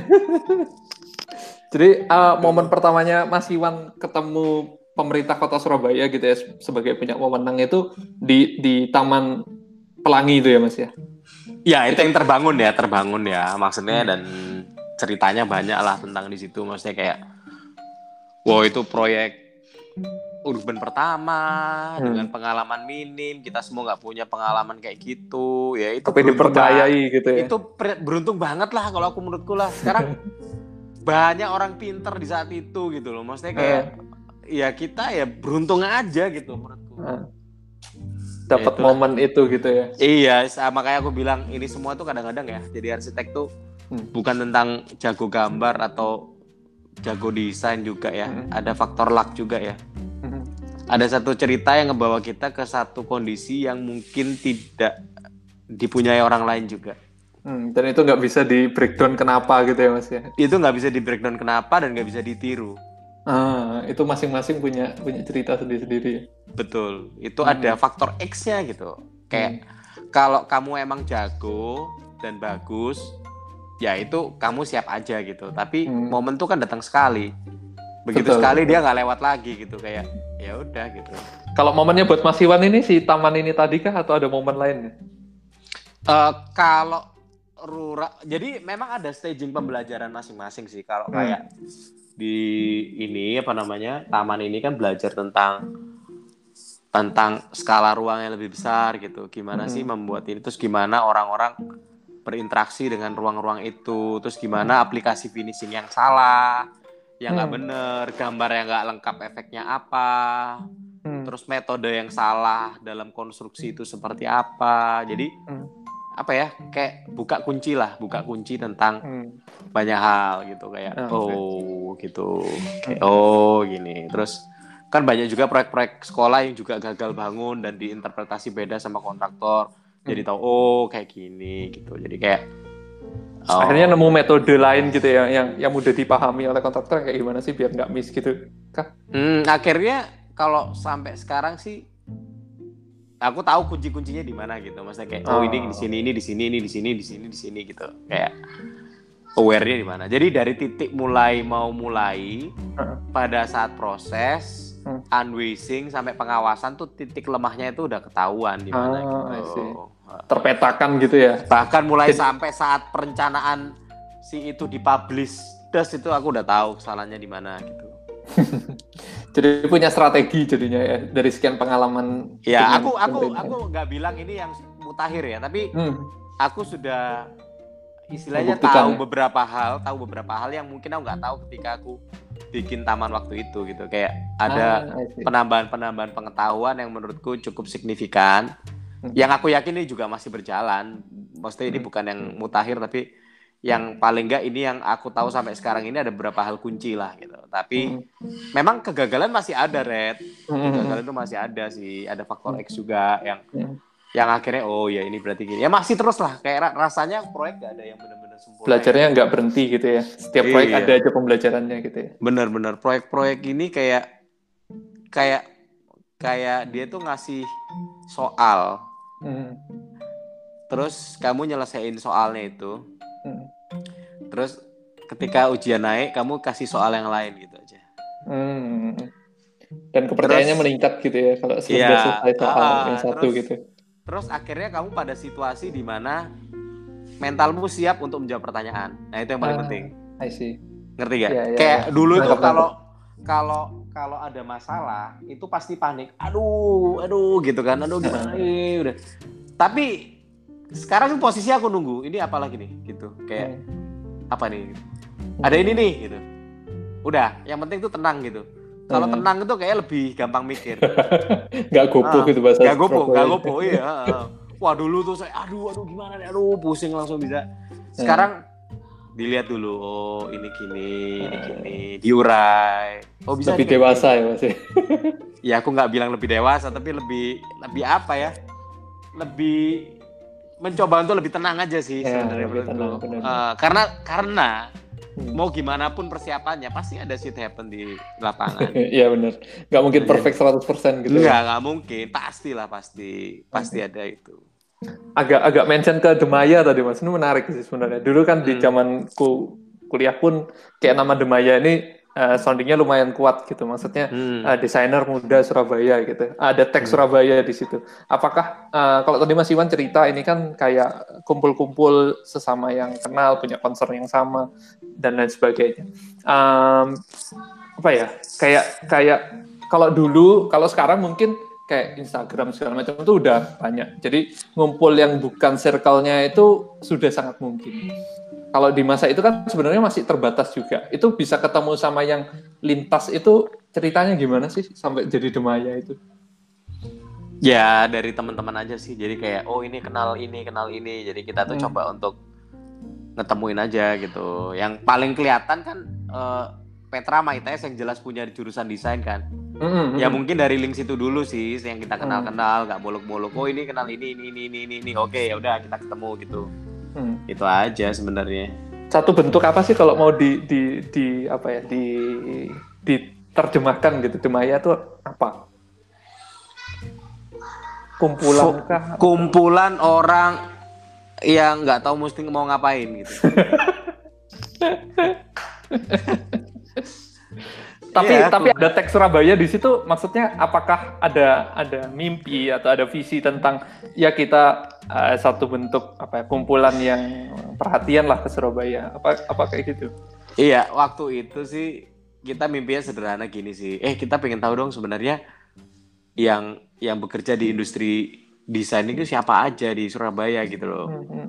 Speaker 2: Jadi uh, momen pertamanya Mas Iwan ketemu pemerintah Kota Surabaya gitu ya sebagai punya wewenang itu di di Taman Pelangi itu ya Mas ya?
Speaker 3: Ya itu yang terbangun ya terbangun ya maksudnya hmm. dan ceritanya banyak lah tentang di situ maksudnya kayak wow itu proyek urban pertama hmm. dengan pengalaman minim kita semua nggak punya pengalaman kayak gitu ya itu
Speaker 2: tapi dipercayai gitu ya
Speaker 3: itu beruntung banget lah kalau aku menurutku lah sekarang *laughs* banyak orang pinter di saat itu gitu loh maksudnya kayak uh. ya kita ya beruntung aja gitu menurutku uh.
Speaker 2: dapat ya momen itu gitu ya.
Speaker 3: Iya, sama kayak aku bilang ini semua tuh kadang-kadang ya. Jadi arsitek tuh hmm. bukan tentang jago gambar atau jago desain juga ya. Hmm. Ada faktor luck juga ya. Ada satu cerita yang ngebawa kita ke satu kondisi yang mungkin tidak dipunyai orang lain juga.
Speaker 2: Hmm, dan itu nggak bisa di breakdown kenapa gitu ya mas ya?
Speaker 3: Itu nggak bisa di breakdown kenapa dan nggak bisa ditiru.
Speaker 2: Ah, itu masing-masing punya punya cerita sendiri-sendiri ya.
Speaker 3: Betul. Itu hmm. ada faktor X-nya gitu. Kayak hmm. kalau kamu emang jago dan bagus, ya itu kamu siap aja gitu. Tapi hmm. momen tuh kan datang sekali. Begitu betul, sekali dia nggak lewat lagi gitu kayak ya udah gitu.
Speaker 2: Kalau momennya buat Mas Iwan ini si taman ini tadi kah atau ada momen lainnya?
Speaker 3: Uh, kalau Rura, jadi memang ada staging pembelajaran masing-masing sih. Kalau hmm. kayak di ini apa namanya taman ini kan belajar tentang tentang skala ruang yang lebih besar gitu. Gimana hmm. sih membuat ini? Terus gimana orang-orang berinteraksi dengan ruang-ruang itu? Terus gimana aplikasi finishing yang salah, yang nggak hmm. bener, gambar yang nggak lengkap efeknya apa? Hmm. Terus metode yang salah dalam konstruksi itu seperti apa? Jadi hmm apa ya kayak buka kunci lah buka kunci tentang hmm. banyak hal gitu kayak oh, oh gitu kayak, oh gini terus kan banyak juga proyek-proyek sekolah yang juga gagal bangun dan diinterpretasi beda sama kontraktor hmm. jadi tahu oh kayak gini gitu jadi kayak
Speaker 2: oh. akhirnya nemu metode lain gitu ya yang yang mudah dipahami oleh kontraktor kayak gimana sih biar nggak miss gitu kah?
Speaker 3: Hmm, akhirnya kalau sampai sekarang sih aku tahu kunci-kuncinya di mana gitu maksudnya kayak oh, oh ini di sini ini di sini ini di sini di sini di sini gitu kayak awarenya di mana jadi dari titik mulai mau mulai uh. pada saat proses uh. unwasing sampai pengawasan tuh titik lemahnya itu udah ketahuan di mana uh, gitu
Speaker 2: terpetakan gitu ya
Speaker 3: bahkan mulai jadi... sampai saat perencanaan si itu dipublish das itu aku udah tahu kesalahannya di mana gitu *laughs*
Speaker 2: Jadi punya strategi jadinya ya dari sekian pengalaman.
Speaker 3: Ya aku aku aku nggak bilang ini yang mutakhir ya, tapi hmm. aku sudah istilahnya tahu ya? beberapa hal, tahu beberapa hal yang mungkin aku nggak tahu ketika aku bikin taman waktu itu gitu. Kayak ada ah, penambahan-penambahan pengetahuan yang menurutku cukup signifikan. Hmm. Yang aku yakin ini juga masih berjalan. Maksudnya ini hmm. bukan yang mutakhir tapi yang paling enggak ini yang aku tahu sampai sekarang ini ada beberapa hal kunci lah gitu. Tapi hmm. memang kegagalan masih ada, Red. Hmm. Kegagalan itu masih ada sih. Ada faktor X juga yang hmm. yang akhirnya oh ya ini berarti gini. Ya masih terus lah. Kayak rasanya proyek gak ada yang benar-benar
Speaker 2: sempurna. Belajarnya nggak berhenti gitu ya. Setiap proyek iya. ada aja pembelajarannya gitu ya.
Speaker 3: Bener-bener proyek-proyek ini kayak kayak kayak dia tuh ngasih soal. Hmm. Terus kamu nyelesain soalnya itu Hmm. Terus ketika ujian naik, kamu kasih soal yang lain gitu aja.
Speaker 2: Hmm. Dan kepercayaannya terus, meningkat gitu ya kalau sudah iya, selesai soal uh, yang satu
Speaker 3: terus,
Speaker 2: gitu.
Speaker 3: Terus akhirnya kamu pada situasi di mana mentalmu siap untuk menjawab pertanyaan. Nah itu yang paling uh, penting.
Speaker 2: I see.
Speaker 3: Ngerti gak? Yeah, yeah, Kayak yeah. dulu tuh kalau kalau kalau ada masalah itu pasti panik. Aduh, aduh gitu kan. Aduh gimana ini? Udah. Tapi sekarang posisi aku nunggu. Ini apa lagi nih? Gitu. Kayak hmm. apa nih? Ada ini nih gitu. Udah. Yang penting tuh tenang gitu. Kalau hmm. tenang itu kayak lebih gampang mikir. *laughs*
Speaker 2: Nggak gopo ah, gitu bahasa
Speaker 3: nggak gopo nggak gopo iya wah dulu tuh saya aduh aduh gimana nih? Aduh pusing langsung bisa. Hmm. sekarang dilihat dulu oh ini gini ini hmm. gini diurai oh
Speaker 2: bisa lebih dewasa ya mas *laughs*
Speaker 3: ya aku nggak bilang lebih dewasa tapi lebih lebih apa ya lebih mencoba untuk lebih tenang aja sih ya, sebenarnya lebih tenang, Uh, karena karena hmm. mau gimana pun persiapannya pasti ada shit happen di lapangan. *laughs*
Speaker 2: Iya benar. Gak mungkin perfect 100% gitu.
Speaker 3: Ya. nggak mungkin. Pastilah pasti pasti ada itu.
Speaker 2: Agak agak mention ke Demaya tadi Mas. Ini menarik sih sebenarnya. Dulu kan hmm. di zamanku kuliah pun kayak nama Demaya ini uh, soundingnya lumayan kuat gitu maksudnya hmm. uh, desainer muda Surabaya gitu ada teks hmm. Surabaya di situ apakah uh, kalau tadi Mas Iwan cerita ini kan kayak kumpul-kumpul sesama yang kenal punya concern yang sama dan lain sebagainya um, apa ya kayak kayak kalau dulu kalau sekarang mungkin kayak Instagram segala macam itu udah banyak jadi ngumpul yang bukan circle-nya itu sudah sangat mungkin kalau di masa itu kan sebenarnya masih terbatas juga. Itu bisa ketemu sama yang lintas itu ceritanya gimana sih sampai jadi Demaya itu?
Speaker 3: Ya dari teman-teman aja sih. Jadi kayak oh ini kenal ini kenal ini. Jadi kita tuh hmm. coba untuk ngetemuin aja gitu. Yang paling kelihatan kan uh, Petra sama ITS yang jelas punya jurusan desain kan. Mm-hmm. Ya mungkin dari link situ dulu sih yang kita kenal-kenal, nggak bolok-bolok. Oh ini kenal ini ini ini ini ini. Oke ya udah kita ketemu gitu. Mm. Itu aja sebenarnya.
Speaker 2: Satu bentuk apa sih kalau mau di di di apa ya di diterjemahkan gitu di Maya tuh apa? kumpulan kah?
Speaker 3: kumpulan orang yang nggak tahu mesti mau ngapain gitu *laughs*
Speaker 2: tapi yeah, tapi ada teks Surabaya di situ maksudnya apakah ada ada mimpi atau ada visi tentang ya kita uh, satu bentuk apa ya, kumpulan yang perhatian lah ke Surabaya apa apa kayak gitu
Speaker 3: iya waktu itu sih kita mimpinya sederhana gini sih eh kita pengen tahu dong sebenarnya yang yang bekerja di industri desain itu siapa aja di Surabaya gitu loh. Mm -hmm.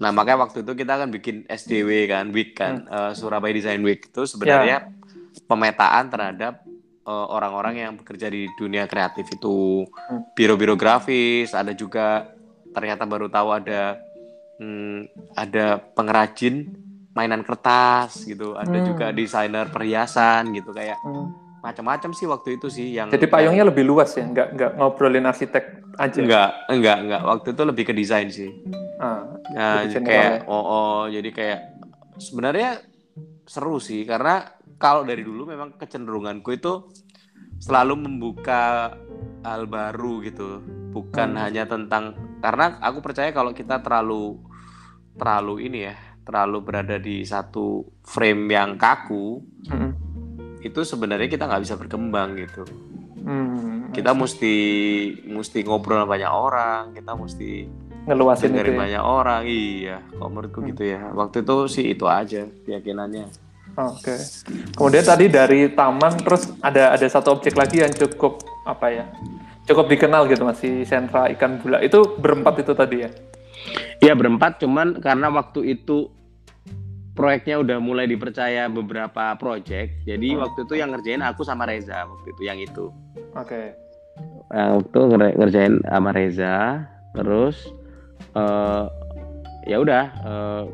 Speaker 3: Nah makanya waktu itu kita kan bikin SDW kan, week kan, mm. uh, Surabaya Design Week itu sebenarnya yeah. Pemetaan terhadap eh, orang-orang uh, yang bekerja di dunia kreatif itu, mm. biro-biro grafis, ada juga ternyata baru tahu ada hmm, ada pengrajin mainan kertas gitu, ada mm. juga desainer perhiasan gitu kayak. Mm macam-macam sih waktu itu sih yang
Speaker 2: jadi payungnya lebih luas ya nggak nggak ngobrolin arsitek aja
Speaker 3: nggak nggak nggak waktu itu lebih ke desain sih ah, nah kayak ya? oh, oh jadi kayak sebenarnya seru sih karena kalau dari dulu memang kecenderunganku itu selalu membuka hal baru gitu. Bukan hmm. hanya tentang karena aku percaya kalau kita terlalu terlalu ini ya terlalu berada di satu frame yang kaku hmm. itu sebenarnya kita nggak bisa berkembang gitu. Hmm, kita mesti mesti ngobrol banyak orang kita mesti
Speaker 2: ngeluasin
Speaker 3: dengerin ya? banyak orang. Iya kok menurutku hmm. gitu ya. Waktu itu sih itu aja keyakinannya
Speaker 2: oke okay. kemudian tadi dari taman terus ada ada satu objek lagi yang cukup apa ya cukup dikenal gitu masih sentra ikan bula itu berempat itu tadi ya
Speaker 3: Iya berempat cuman karena waktu itu proyeknya udah mulai dipercaya beberapa proyek. Jadi oh. waktu itu yang ngerjain aku sama Reza waktu itu yang itu.
Speaker 2: Oke. Okay.
Speaker 3: Nah, waktu ngerjain sama Reza, terus uh, ya udah. Uh,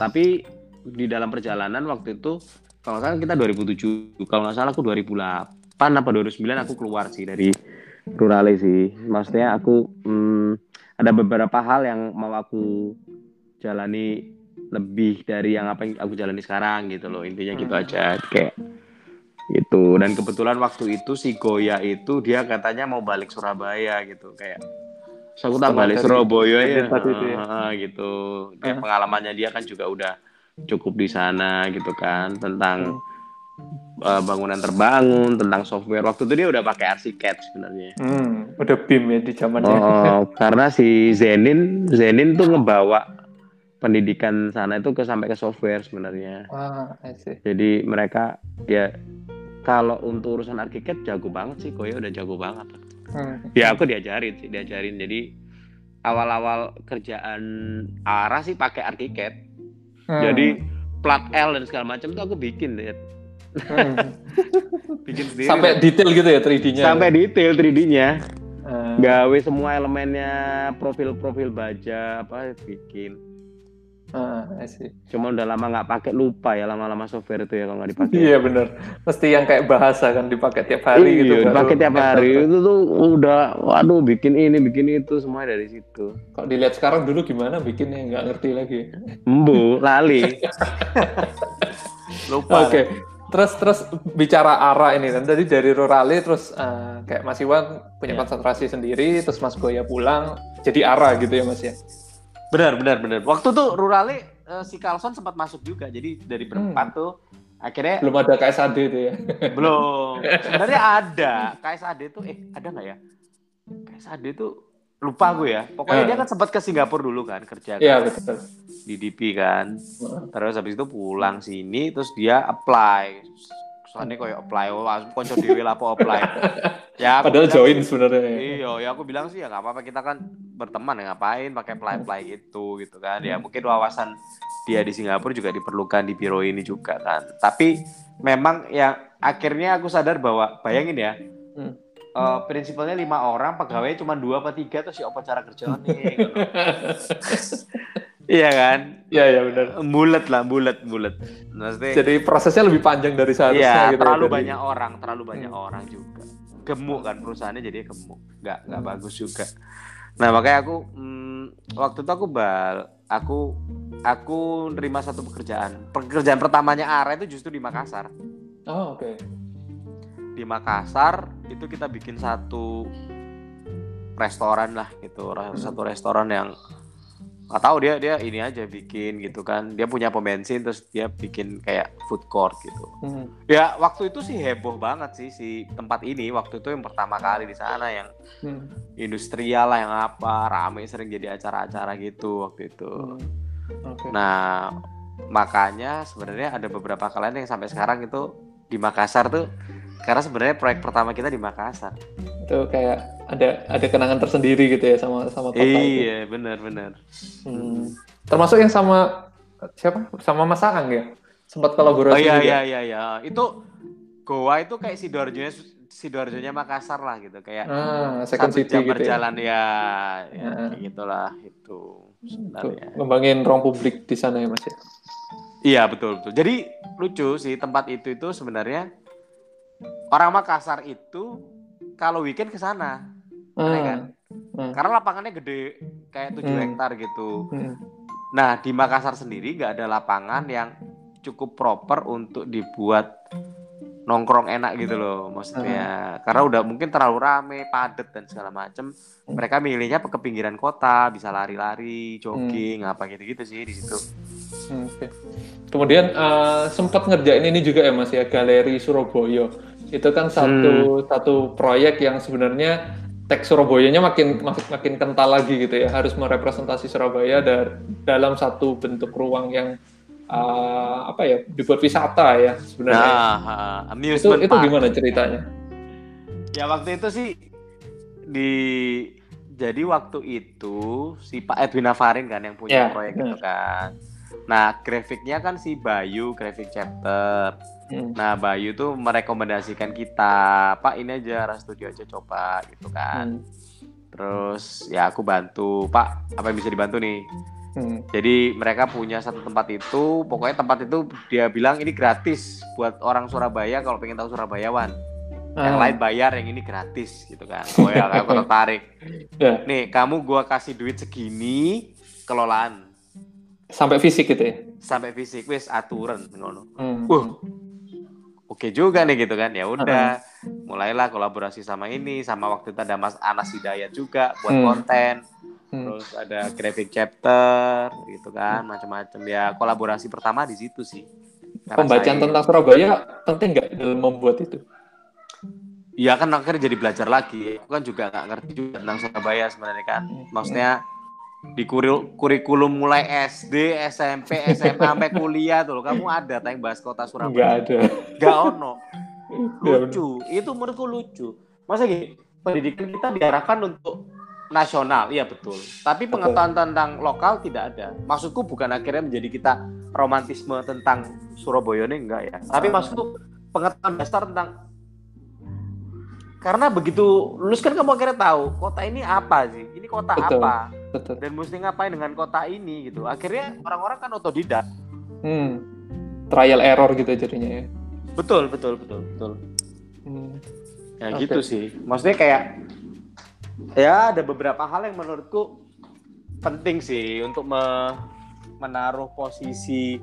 Speaker 3: tapi di dalam perjalanan waktu itu kalau nggak salah kita 2007, kalau nggak salah aku 2008 apa 2009 aku keluar sih dari Rurale sih. Maksudnya aku hmm, ada beberapa hal yang mau aku jalani lebih dari yang apa yang aku jalani sekarang gitu loh intinya gitu aja kayak gitu dan kebetulan waktu itu si Goya itu dia katanya mau balik Surabaya gitu kayak so aku tak balik Surabaya ya, ya. gitu dan pengalamannya dia kan juga udah cukup di sana gitu kan tentang uh, bangunan terbangun tentang software waktu itu dia udah pakai arsiket sebenarnya
Speaker 2: hmm, udah BIM ya di zamannya *laughs*
Speaker 3: oh, karena si Zenin Zenin tuh ngebawa pendidikan sana itu ke sampai ke software sebenarnya. Ah, Jadi mereka ya kalau untuk urusan arsitek jago banget sih, Koyo udah jago banget. Hmm. Ya aku diajarin sih, diajarin. Jadi awal-awal kerjaan arah sih pakai arsitek. Hmm. Jadi plat L dan segala macam tuh aku bikin deh. Hmm. *laughs*
Speaker 2: bikin sendiri. Sampai detail gitu ya 3D-nya.
Speaker 3: Sampai detail 3D-nya. Hmm. Gawe semua elemennya profil-profil baja apa bikin Ah, Cuma udah lama nggak pakai lupa ya lama-lama software itu ya kalau nggak dipakai.
Speaker 2: Iya bener. Mesti yang kayak bahasa kan dipakai tiap hari
Speaker 3: iya,
Speaker 2: gitu.
Speaker 3: Dipakai tiap hari itu tuh udah, waduh bikin ini bikin itu semua dari situ.
Speaker 2: Kalau dilihat sekarang dulu gimana bikinnya nggak ngerti lagi.
Speaker 3: Embu, lali. *laughs*
Speaker 2: lupa. Oke. Okay. Terus terus bicara arah ini kan tadi dari Rurale terus uh, kayak Mas Iwan punya yeah. konsentrasi sendiri terus Mas Goya pulang jadi arah gitu ya Mas ya.
Speaker 3: Benar, benar, benar. Waktu tuh Rurale uh, si Carlson sempat masuk juga. Jadi dari berempat hmm. tuh akhirnya
Speaker 2: belum ada KSAD itu ya. *laughs*
Speaker 3: belum. Sebenarnya ada. KSAD tuh eh ada nggak ya? KSAD tuh lupa gue ya. Pokoknya uh. dia kan sempat ke Singapura dulu kan kerja.
Speaker 2: Iya, kan, betul.
Speaker 3: Di DP kan. Terus habis itu pulang sini terus dia apply soalnya kayak apply oh konco dewi lah apply
Speaker 2: ya padahal join sebenarnya
Speaker 3: iya ya aku bilang sih ya nggak apa-apa kita kan berteman ya ngapain pakai apply apply gitu gitu kan ya mungkin wawasan dia di Singapura juga diperlukan di biro ini juga kan tapi memang yang akhirnya aku sadar bahwa bayangin ya hmm. uh, prinsipalnya lima orang pegawai cuma dua apa tiga terus ya apa cara kerja nih gitu. *laughs* iya kan?
Speaker 2: Iya iya benar.
Speaker 3: Bulat lah bulat bulat
Speaker 2: Maksudnya, jadi prosesnya lebih panjang dari seharusnya
Speaker 3: iya, gitu ya, terlalu ya, banyak orang terlalu banyak hmm. orang juga. Gemuk kan perusahaannya jadi gemuk. Nggak nggak hmm. bagus juga. Nah makanya aku hmm, waktu itu aku bal aku aku nerima satu pekerjaan. Pekerjaan pertamanya Ara itu justru di Makassar.
Speaker 2: Oh oke. Okay.
Speaker 3: di Makassar itu kita bikin satu restoran lah gitu. Hmm. satu restoran yang nggak tahu dia dia ini aja bikin gitu kan dia punya pom bensin terus dia bikin kayak food court gitu hmm. ya waktu itu sih heboh banget sih si tempat ini waktu itu yang pertama kali di sana yang hmm. industrial lah yang apa rame sering jadi acara-acara gitu waktu itu hmm. okay. nah makanya sebenarnya ada beberapa kalian yang sampai sekarang itu di Makassar tuh karena sebenarnya proyek pertama kita di Makassar
Speaker 2: itu kayak ada ada kenangan tersendiri gitu ya sama sama
Speaker 3: kota iya itu. benar benar
Speaker 2: hmm. termasuk yang sama siapa sama Mas Aang ya sempat kolaborasi
Speaker 3: oh iya juga. iya iya iya itu Goa itu kayak sidoarjonya sidoarjonya Makassar lah gitu kayak
Speaker 2: ah, second satu city jam
Speaker 3: gitu ya. berjalan ya, ya, ya ah. kayak gitulah itu
Speaker 2: sebenarnya ngembangin ruang publik di sana ya Mas ya
Speaker 3: iya betul betul jadi lucu sih tempat itu itu sebenarnya orang Makassar itu kalau weekend ke sana hmm. kan karena lapangannya gede kayak 7 hmm. hektar gitu hmm. nah di Makassar sendiri nggak ada lapangan yang cukup proper untuk dibuat nongkrong enak gitu loh maksudnya hmm. karena udah mungkin terlalu rame padat dan segala macem hmm. mereka milihnya ke pinggiran kota bisa lari-lari jogging hmm. apa gitu-gitu sih di situ
Speaker 2: hmm, okay. kemudian uh, sempat ngerjain ini juga ya mas ya galeri Surabaya itu kan satu hmm. satu proyek yang sebenarnya teks Surabayanya makin makin kental lagi gitu ya. Harus merepresentasi Surabaya dar, dalam satu bentuk ruang yang uh, apa ya dibuat wisata ya sebenarnya. Nah, uh, itu itu gimana ceritanya?
Speaker 3: Ya waktu itu sih di jadi waktu itu si Pak Edwin Navarin kan yang punya yeah. proyek itu kan. Nah grafiknya kan si Bayu grafik chapter. Nah Bayu tuh merekomendasikan kita, Pak ini aja Ras Studio aja coba gitu kan. Hmm. Terus ya aku bantu, Pak apa yang bisa dibantu nih? Hmm. Jadi mereka punya satu tempat itu, pokoknya tempat itu dia bilang ini gratis buat orang Surabaya kalau pengen tahu Surabayawan. Hmm. Yang lain bayar, yang ini gratis gitu kan. Oh ya aku *laughs* tertarik. yeah. Nih kamu gua kasih duit segini, kelolaan.
Speaker 2: Sampai fisik gitu ya?
Speaker 3: Sampai fisik, wis aturan ngono. Hmm. Uh, oke juga nih gitu kan ya udah mulailah kolaborasi sama ini sama waktu itu ada Mas Anas Hidayat juga buat hmm. konten hmm. terus ada graphic chapter gitu kan macam-macam ya kolaborasi pertama di situ sih
Speaker 2: Karena pembacaan saya... tentang Surabaya penting nggak dalam membuat itu
Speaker 3: Iya kan akhirnya jadi belajar lagi. Aku kan juga nggak ngerti juga tentang Surabaya sebenarnya kan. Hmm. Maksudnya di kurikulum mulai SD, SMP, SMA sampai kuliah tuh kamu ada tayang bahas kota Surabaya?
Speaker 2: Gak ada.
Speaker 3: Gak ono. Lucu. Itu menurutku lucu. Masa gini, pendidikan kita diarahkan untuk nasional, iya betul. Tapi pengetahuan tentang lokal tidak ada. Maksudku bukan akhirnya menjadi kita romantisme tentang Surabaya ini enggak ya. Tapi maksudku pengetahuan dasar tentang karena begitu lulus kan kamu akhirnya tahu kota ini apa sih ini kota betul, apa betul. dan mesti ngapain dengan kota ini gitu akhirnya orang-orang kan otodidak
Speaker 2: hmm. trial error gitu jadinya ya
Speaker 3: betul betul betul betul hmm. ya okay. gitu sih maksudnya kayak ya ada beberapa hal yang menurutku penting sih untuk me menaruh posisi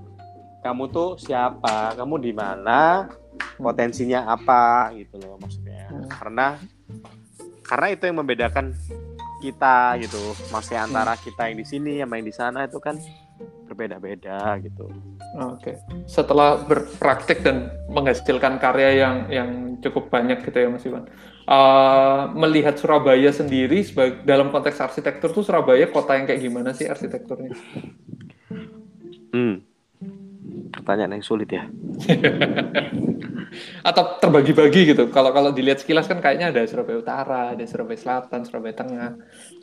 Speaker 3: kamu tuh siapa kamu di mana potensinya apa gitu loh maksudnya hmm. karena karena itu yang membedakan kita gitu maksudnya antara hmm. kita yang di sini sama yang di sana itu kan berbeda-beda gitu.
Speaker 2: Oke. Okay. Setelah berpraktik dan menghasilkan karya yang yang cukup banyak gitu ya Mas Iwan. Uh, melihat Surabaya sendiri sebagai dalam konteks arsitektur tuh Surabaya kota yang kayak gimana sih arsitekturnya?
Speaker 3: Hmm. Pertanyaan yang sulit ya. *laughs*
Speaker 2: atau terbagi-bagi gitu. Kalau kalau dilihat sekilas kan kayaknya ada Surabaya Utara, ada Surabaya Selatan, Surabaya Tengah.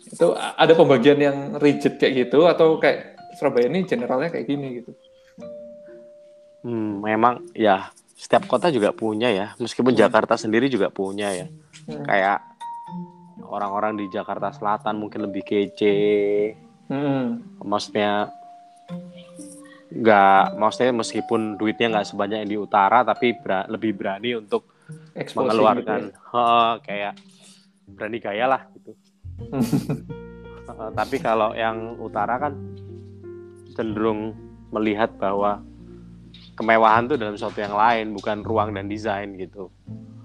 Speaker 2: Itu ada pembagian yang rigid kayak gitu atau kayak Surabaya ini generalnya kayak gini gitu.
Speaker 3: Hmm, memang ya setiap kota juga punya ya, meskipun hmm. Jakarta sendiri juga punya ya. hmm. kayak orang-orang di Jakarta Selatan mungkin lebih kece hmm. maksudnya nggak maksudnya meskipun duitnya nggak sebanyak yang di utara tapi ber lebih berani untuk Exposing mengeluarkan. gitu ya? kayak berani gaya lah gitu. *laughs* Uh, tapi kalau yang utara kan cenderung melihat bahwa kemewahan tuh dalam sesuatu yang lain bukan ruang dan desain gitu.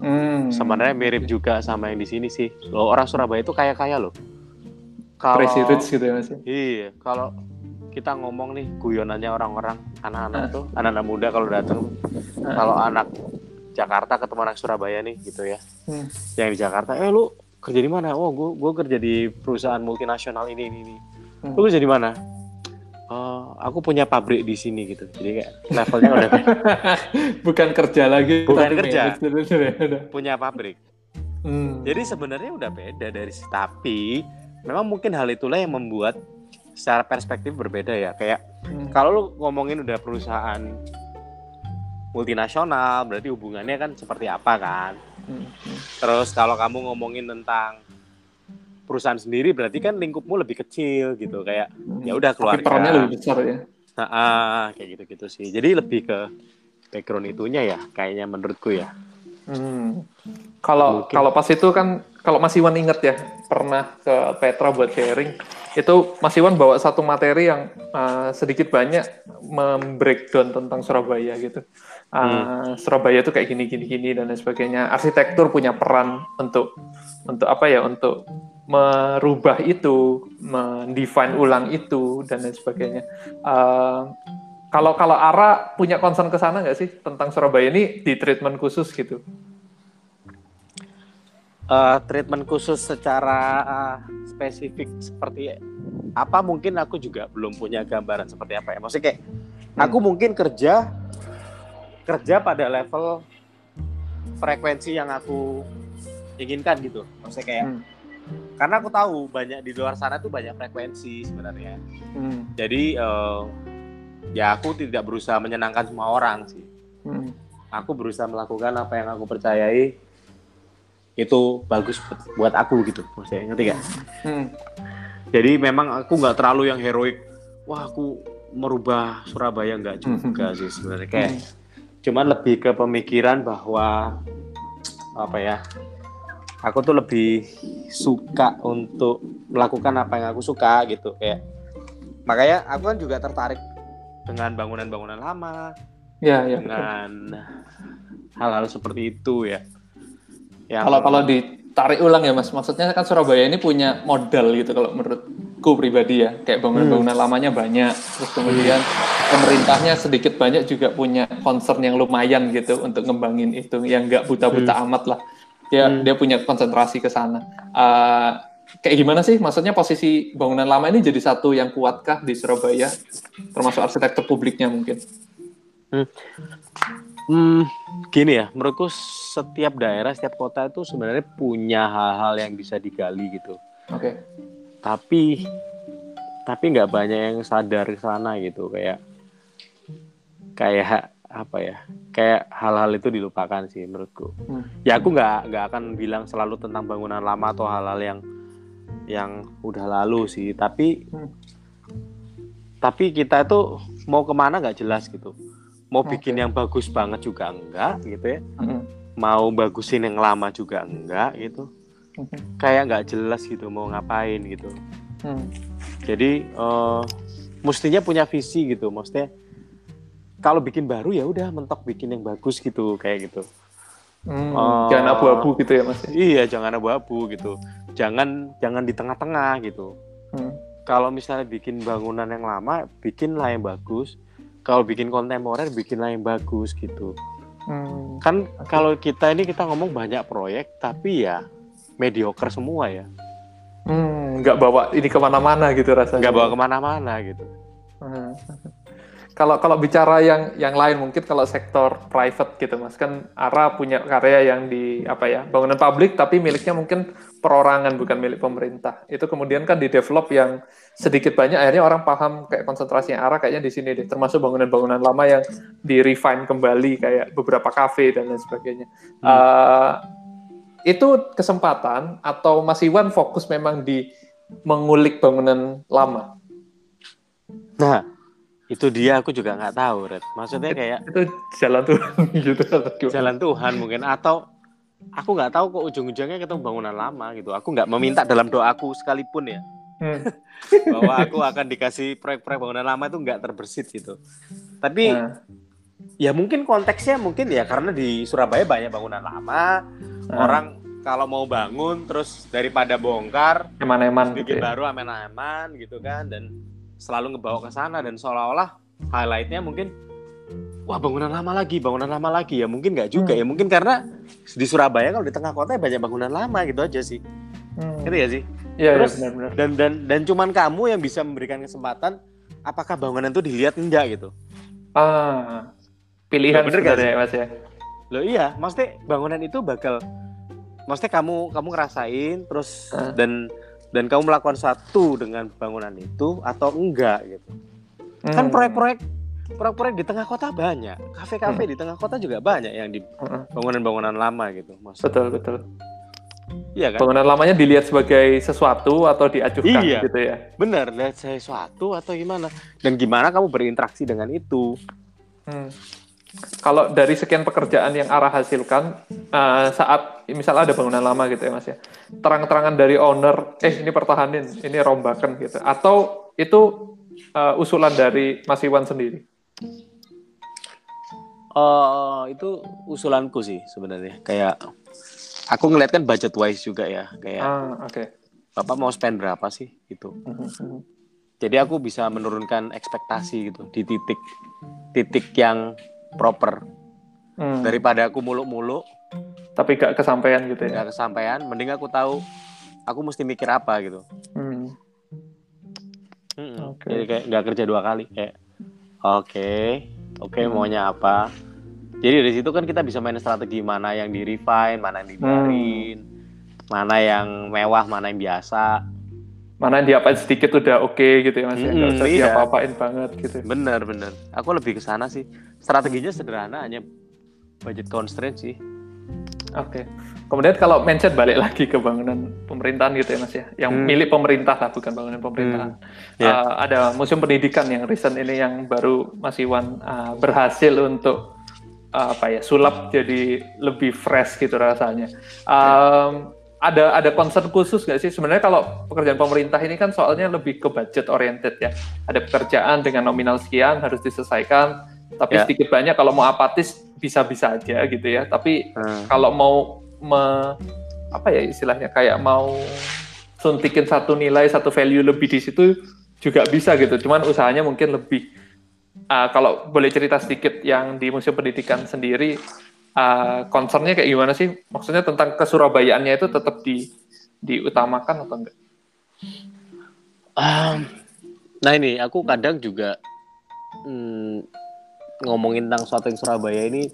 Speaker 3: Hmm. sebenarnya mirip juga sama yang di sini sih. Lo orang Surabaya itu kaya kaya loh.
Speaker 2: Kalau gitu ya mas
Speaker 3: iya kalau kita ngomong nih guyonannya orang-orang anak-anak tuh anak-anak muda kalau datang kalau anak Jakarta ketemu anak Surabaya nih gitu ya. Hmm. yang di Jakarta eh lu kerja di mana? Oh gue gue kerja di perusahaan multinasional ini ini ini. Hmm. lu kerja di mana? Oh, aku punya pabrik di sini gitu. Jadi kayak levelnya udah *laughs*
Speaker 2: bukan kerja lagi
Speaker 3: bukan kerja. punya pabrik. Hmm. jadi sebenarnya udah beda dari tapi memang mungkin hal itulah yang membuat secara perspektif berbeda ya kayak hmm. kalau lu ngomongin udah perusahaan multinasional berarti hubungannya kan seperti apa kan hmm. terus kalau kamu ngomongin tentang perusahaan sendiri berarti kan lingkupmu lebih kecil gitu kayak hmm. ya udah keluarga. Tapi
Speaker 2: perannya lebih besar ya.
Speaker 3: Nah, ah, kayak gitu-gitu sih. Jadi lebih ke background itunya ya kayaknya menurutku ya.
Speaker 2: Hmm. Kalau kalau pas itu kan kalau Mas Iwan inget ya pernah ke Petra buat sharing itu Mas Iwan bawa satu materi yang uh, sedikit banyak membreakdown tentang Surabaya gitu. Uh, hmm. Surabaya itu kayak gini gini gini dan lain sebagainya. Arsitektur punya peran untuk untuk apa ya untuk merubah itu, mendefine ulang itu dan lain sebagainya. Uh, kalau kalau Ara punya concern ke sana nggak sih tentang Surabaya ini di treatment khusus gitu?
Speaker 3: Uh, treatment khusus secara uh, spesifik seperti apa mungkin aku juga belum punya gambaran seperti apa ya. Maksudnya kayak hmm. aku mungkin kerja kerja pada level frekuensi yang aku inginkan gitu. Maksudnya kayak hmm karena aku tahu banyak di luar sana tuh banyak frekuensi sebenarnya hmm. jadi uh, ya aku tidak berusaha menyenangkan semua orang sih hmm. aku berusaha melakukan apa yang aku percayai itu bagus buat aku gitu maksudnya ngerti gak hmm. jadi memang aku nggak terlalu yang heroik wah aku merubah Surabaya nggak juga hmm. sih sebenarnya kayak hmm. cuman lebih ke pemikiran bahwa apa ya aku tuh lebih suka untuk melakukan apa yang aku suka gitu kayak makanya aku kan juga tertarik dengan bangunan-bangunan lama
Speaker 2: ya, ya
Speaker 3: dengan hal-hal seperti itu ya
Speaker 2: ya kalau kalau ditarik ulang ya mas maksudnya kan Surabaya ini punya modal gitu kalau menurutku pribadi ya kayak bangunan-bangunan hmm. lamanya banyak terus kemudian pemerintahnya sedikit banyak juga punya concern yang lumayan gitu untuk ngembangin itu yang nggak buta-buta hmm. amat lah dia hmm. dia punya konsentrasi ke sana. Uh, kayak gimana sih? Maksudnya posisi bangunan lama ini jadi satu yang kuatkah di Surabaya, termasuk arsitektur publiknya mungkin?
Speaker 3: Hmm. Hmm, gini ya, menurutku setiap daerah, setiap kota itu sebenarnya punya hal-hal yang bisa digali gitu.
Speaker 2: Oke. Okay.
Speaker 3: Tapi tapi nggak banyak yang sadar ke sana gitu kayak kayak apa ya kayak hal-hal itu dilupakan sih menurutku hmm. ya aku nggak nggak akan bilang selalu tentang bangunan lama atau hal-hal yang yang udah lalu sih tapi hmm. tapi kita itu mau ke mana nggak jelas gitu mau okay. bikin yang bagus banget juga enggak gitu ya. Mau bagusin yang lama juga enggak gitu. Kayak nggak jelas gitu mau ngapain gitu. Hmm. jadi uh, mestinya punya visi gitu maksudnya kalau bikin baru ya udah mentok bikin yang bagus gitu kayak gitu.
Speaker 2: Hmm, uh, jangan abu-abu gitu ya mas
Speaker 3: iya jangan abu-abu gitu. Jangan jangan di tengah-tengah gitu. Hmm. kalau misalnya bikin bangunan yang lama bikinlah yang bagus kalau bikin kontemporer bikinlah yang bagus gitu. Hmm. kan okay. kalau kita ini kita ngomong banyak proyek tapi ya mediocre semua ya.
Speaker 2: Hmm, nggak bawa ini ke mana-mana gitu rasanya.
Speaker 3: Nggak bawa ke mana-mana gitu.
Speaker 2: Hmm kalau kalau bicara yang yang lain mungkin kalau sektor private gitu mas kan Ara punya karya yang di apa ya bangunan publik tapi miliknya mungkin perorangan bukan milik pemerintah itu kemudian kan di develop yang sedikit banyak akhirnya orang paham kayak konsentrasinya Ara kayaknya di sini deh termasuk bangunan-bangunan lama yang di refine kembali kayak beberapa kafe dan lain sebagainya hmm. uh, itu kesempatan atau Mas Iwan fokus memang di mengulik bangunan lama?
Speaker 3: Nah, itu dia aku juga nggak tahu, Red. Maksudnya kayak
Speaker 2: itu jalan Tuhan *laughs* gitu
Speaker 3: Jalan Tuhan mungkin atau aku nggak tahu kok ujung-ujungnya ketemu bangunan lama gitu. Aku nggak meminta dalam doaku sekalipun ya. Hmm. *laughs* bahwa aku akan dikasih proyek-proyek bangunan lama itu nggak terbersit gitu. Tapi hmm. ya mungkin konteksnya mungkin ya karena di Surabaya banyak bangunan lama, hmm. orang kalau mau bangun terus daripada bongkar
Speaker 2: eman-eman
Speaker 3: bikin gitu ya. baru aman-aman gitu kan dan selalu ngebawa ke sana dan seolah-olah highlightnya mungkin wah bangunan lama lagi bangunan lama lagi ya mungkin nggak juga hmm. ya mungkin karena di Surabaya kalau di tengah kota ya banyak bangunan lama gitu aja sih hmm. gitu ya sih
Speaker 2: ya, terus ya, benar, benar.
Speaker 3: dan dan dan cuman kamu yang bisa memberikan kesempatan apakah bangunan itu dilihat enggak gitu
Speaker 2: ah pilihan bener gak ya mas ya
Speaker 3: lo iya maksudnya bangunan itu bakal maksudnya kamu kamu ngerasain terus uh. dan dan kamu melakukan satu dengan bangunan itu atau enggak gitu kan hmm. kan proyek-proyek proyek-proyek di tengah kota banyak kafe-kafe hmm. di tengah kota juga banyak yang di hmm. bangunan-bangunan lama gitu
Speaker 2: maksudnya. betul betul Iya kan? Bangunan lamanya dilihat sebagai sesuatu atau diajukan iya, gitu ya.
Speaker 3: Benar, lihat sesuatu atau gimana. Dan gimana kamu berinteraksi dengan itu.
Speaker 2: Hmm kalau dari sekian pekerjaan yang arah hasilkan uh, saat misal ada bangunan lama gitu ya mas ya. Terang-terangan dari owner eh ini pertahanin ini rombakan gitu. Atau itu uh, usulan dari Mas Iwan sendiri?
Speaker 3: Uh, itu usulanku sih sebenarnya. Kayak aku ngeliat kan budget wise juga ya kayak ah, okay. bapak mau spend berapa sih? Itu mhm, mhm. jadi aku bisa menurunkan ekspektasi gitu di titik titik yang proper hmm. daripada aku muluk-muluk
Speaker 2: tapi gak kesampaian gitu
Speaker 3: ya gak kesampaian mending aku tahu aku mesti mikir apa gitu hmm. Hmm. Okay. jadi kayak nggak kerja dua kali kayak oke okay, oke okay, hmm. maunya apa jadi dari situ kan kita bisa main strategi mana yang di refine mana yang dibiarin hmm. mana yang mewah mana yang biasa
Speaker 2: mana diapain sedikit udah oke okay, gitu ya mas mm, ya nggak usah iya. diapa-apain banget gitu
Speaker 3: bener bener aku lebih ke sana sih strateginya sederhana hanya budget constraint sih
Speaker 2: oke okay. kemudian kalau mention balik lagi ke bangunan pemerintahan gitu ya mas ya yang hmm. milik pemerintah lah bukan bangunan pemerintahan hmm. yeah. uh, ada museum pendidikan yang recent ini yang baru Mas Iwan uh, berhasil untuk uh, apa ya sulap jadi lebih fresh gitu rasanya um, ada ada concern khusus nggak sih sebenarnya kalau pekerjaan pemerintah ini kan soalnya lebih ke budget oriented ya ada pekerjaan dengan nominal sekian harus diselesaikan tapi yeah. sedikit banyak kalau mau apatis bisa-bisa aja gitu ya tapi hmm. kalau mau me, apa ya istilahnya kayak mau suntikin satu nilai satu value lebih di situ juga bisa gitu cuman usahanya mungkin lebih uh, kalau boleh cerita sedikit yang di museum pendidikan sendiri uh, concernnya kayak gimana sih? Maksudnya tentang kesurabayaannya itu tetap di diutamakan atau enggak?
Speaker 3: Um, nah ini aku kadang juga hmm, ngomongin tentang suatu yang Surabaya ini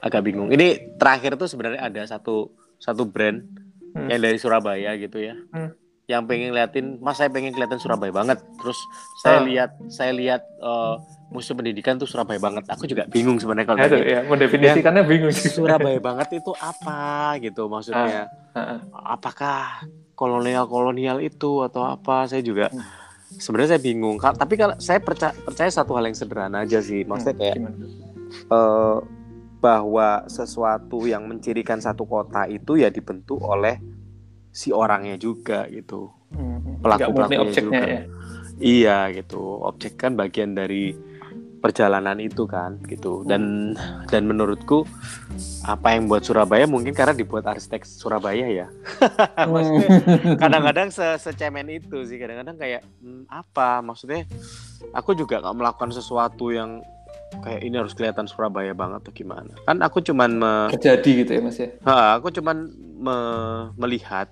Speaker 3: agak bingung. Ini terakhir tuh sebenarnya ada satu satu brand hmm. yang dari Surabaya gitu ya. Hmm. Yang pengen liatin, Mas saya pengen kelihatan Surabaya banget. Terus saya ah. lihat saya lihat uh, musuh pendidikan tuh Surabaya banget. Aku juga bingung sebenarnya kalau
Speaker 2: Aduh, ya, mendefinisikannya bingung.
Speaker 3: Surabaya banget itu apa gitu maksudnya? Ah, ah, ah. Apakah kolonial-kolonial itu atau apa? Saya juga hmm. sebenarnya saya bingung. Tapi kalau saya percaya, percaya satu hal yang sederhana aja sih, maksudnya hmm, kayak uh, bahwa sesuatu yang mencirikan satu kota itu ya dibentuk oleh si orangnya juga gitu. Hmm, pelaku pelakunya juga. Ya? Iya gitu. Objek kan bagian dari perjalanan itu kan gitu. Dan dan menurutku apa yang buat Surabaya mungkin karena dibuat arsitek Surabaya ya. *laughs* Maksudnya kadang-kadang se secemen itu sih kadang-kadang kayak hmm, apa? Maksudnya aku juga nggak melakukan sesuatu yang kayak ini harus kelihatan Surabaya banget atau gimana. Kan aku cuman me
Speaker 2: terjadi gitu ya mas ya?
Speaker 3: Ha, aku cuman me melihat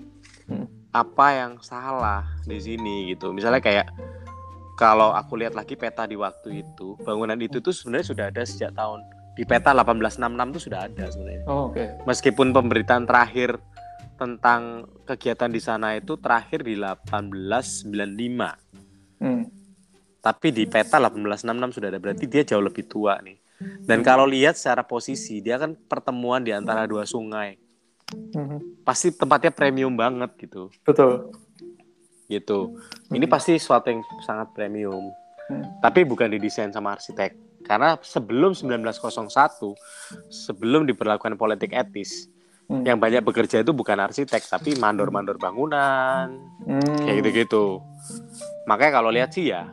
Speaker 3: hmm. apa yang salah di sini gitu. Misalnya kayak kalau aku lihat lagi peta di waktu itu, bangunan itu tuh sebenarnya sudah ada sejak tahun di peta 1866 tuh sudah ada sebenarnya.
Speaker 2: Oh, oke. Okay.
Speaker 3: Meskipun pemberitaan terakhir tentang kegiatan di sana itu terakhir di 1895. Hmm. Tapi di peta 1866 sudah ada berarti dia jauh lebih tua nih. Dan kalau lihat secara posisi dia kan pertemuan di antara dua sungai. hmm. pasti tempatnya premium banget gitu.
Speaker 2: Betul.
Speaker 3: Gitu. Hmm. Ini pasti suatu yang sangat premium. Hmm. Tapi bukan didesain sama arsitek. Karena sebelum 1901, sebelum diberlakukan politik etis, hmm. yang banyak bekerja itu bukan arsitek, tapi mandor-mandor bangunan, hmm. kayak gitu-gitu. Makanya kalau lihat sih ya,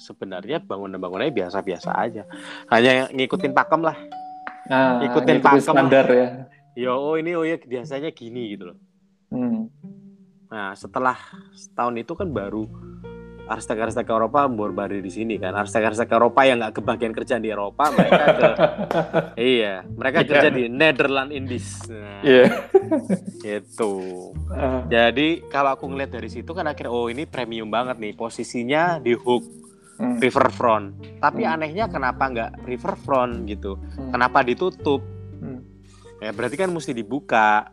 Speaker 3: sebenarnya bangunan-bangunannya biasa-biasa aja. Hanya ngikutin pakem lah.
Speaker 2: Nah, ngikutin pakem standar ya.
Speaker 3: Yo, oh ini oh ya biasanya gini gitu loh. Hmm. Nah, setelah setahun itu kan baru arsitek-arsitek Eropa baru di sini kan. Arsitek-arsitek Eropa yang nggak kebagian kerja di Eropa, mereka ke *laughs* iya, mereka yeah. kerja di Netherlands Indies. Nah, yeah. itu. Uh. Jadi kalau aku ngeliat dari situ kan akhirnya oh ini premium banget nih posisinya di hook hmm. riverfront. Tapi hmm. anehnya kenapa nggak riverfront gitu? Hmm. Kenapa ditutup? Hmm. Ya berarti kan mesti dibuka.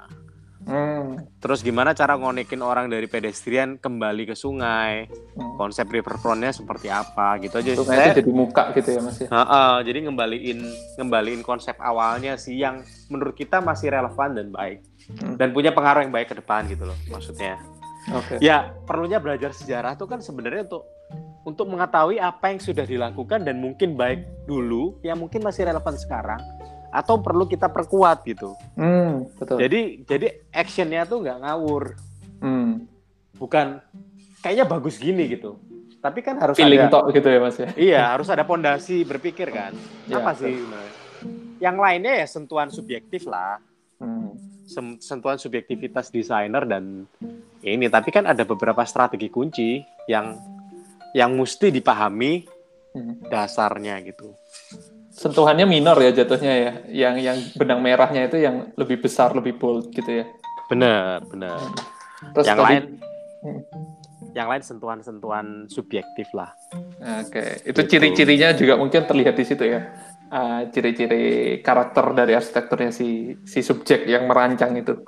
Speaker 3: Hmm. Terus gimana cara ngonekin orang dari pedestrian kembali ke sungai? Hmm. Konsep riverfrontnya seperti apa gitu aja.
Speaker 2: Sungai itu jadi muka gitu ya mas ya.
Speaker 3: Uh, uh, jadi ngembaliin ngembaliin konsep awalnya sih yang menurut kita masih relevan dan baik hmm. dan punya pengaruh yang baik ke depan gitu loh maksudnya. Okay. Ya perlunya belajar sejarah tuh kan sebenarnya untuk untuk mengetahui apa yang sudah dilakukan dan mungkin baik dulu yang mungkin masih relevan sekarang atau perlu kita perkuat gitu. Hmm, betul. Jadi jadi actionnya tuh nggak ngawur. Hmm. Bukan kayaknya bagus gini gitu. Tapi kan harus
Speaker 2: Feeling ada gitu ya Mas ya. *laughs*
Speaker 3: Iya, harus ada pondasi berpikir kan. Ya, Apa betul. sih? Yang lainnya ya sentuhan subjektif lah. Hmm. Sentuhan subjektivitas desainer dan ini tapi kan ada beberapa strategi kunci yang yang mesti dipahami hmm. dasarnya gitu
Speaker 2: sentuhannya minor ya jatuhnya ya. Yang yang benang merahnya itu yang lebih besar, lebih bold gitu ya.
Speaker 3: Benar, benar. Terus yang tadi, lain hmm. yang lain sentuhan-sentuhan subjektif lah.
Speaker 2: Oke, okay. itu gitu. ciri-cirinya juga mungkin terlihat di situ ya. Uh, ciri-ciri karakter dari arsitekturnya si si subjek yang merancang itu.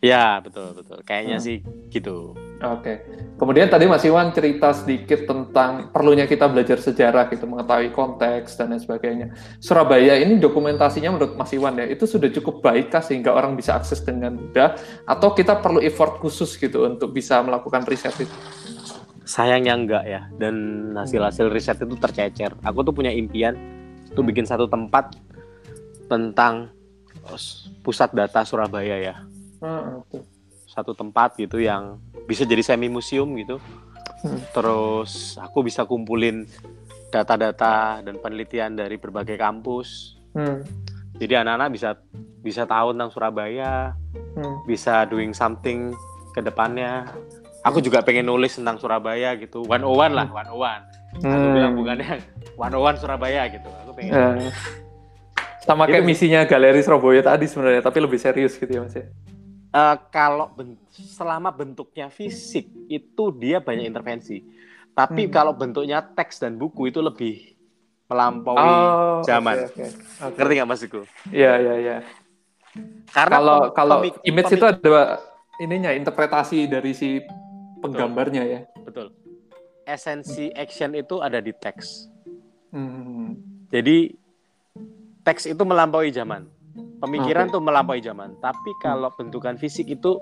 Speaker 3: Ya, betul, betul. Kayaknya hmm. sih gitu.
Speaker 2: Oke. Kemudian tadi Mas Iwan cerita sedikit tentang perlunya kita belajar sejarah gitu, mengetahui konteks dan lain sebagainya. Surabaya ini dokumentasinya menurut Mas Iwan ya, itu sudah cukup baik kah sehingga orang bisa akses dengan mudah atau kita perlu effort khusus gitu untuk bisa melakukan riset itu?
Speaker 3: Sayangnya enggak ya, dan hasil-hasil riset itu tercecer. Aku tuh punya impian tuh bikin satu tempat tentang pusat data Surabaya ya Hmm, Satu tempat gitu yang bisa jadi semi museum gitu. Hmm. Terus aku bisa kumpulin data-data dan penelitian dari berbagai kampus. Hmm. Jadi anak-anak bisa bisa tahu tentang Surabaya, hmm. bisa doing something ke depannya. Aku juga pengen nulis tentang Surabaya gitu. One oh one lah, one oh one. Aku hmm. bilang bukannya one oh one Surabaya gitu. Aku pengen. Uh.
Speaker 2: Sama kayak misinya Galeri Surabaya tadi sebenarnya, tapi lebih serius gitu ya Mas ya
Speaker 3: uh, kalau ben selama bentuknya fisik itu dia banyak intervensi. Tapi hmm. kalau bentuknya teks dan buku itu lebih melampaui oh, zaman. Okay, okay. Okay. Ngerti nggak maksudku?
Speaker 2: Iya iya iya. Karena kalau kalau image itu ada ininya interpretasi dari si penggambarnya
Speaker 3: betul,
Speaker 2: ya.
Speaker 3: Betul. Esensi action itu ada di teks. Hmm. Jadi teks itu melampaui zaman Pemikiran okay. tuh melampaui zaman. Tapi kalau bentukan fisik itu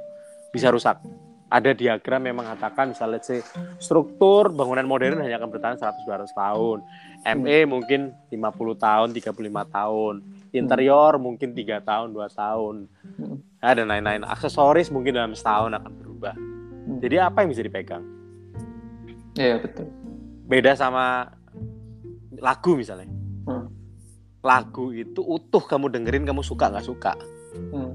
Speaker 3: bisa rusak. Ada diagram yang mengatakan misalnya say, struktur bangunan modern hanya akan bertahan 100-200 tahun. ME hmm. mungkin 50 tahun, 35 tahun. Interior hmm. mungkin tiga tahun, dua tahun. Hmm. Ya, dan lain-lain. Aksesoris mungkin dalam setahun akan berubah. Hmm. Jadi apa yang bisa dipegang?
Speaker 2: Iya, betul.
Speaker 3: Beda sama lagu misalnya lagu itu utuh kamu dengerin kamu suka nggak suka hmm.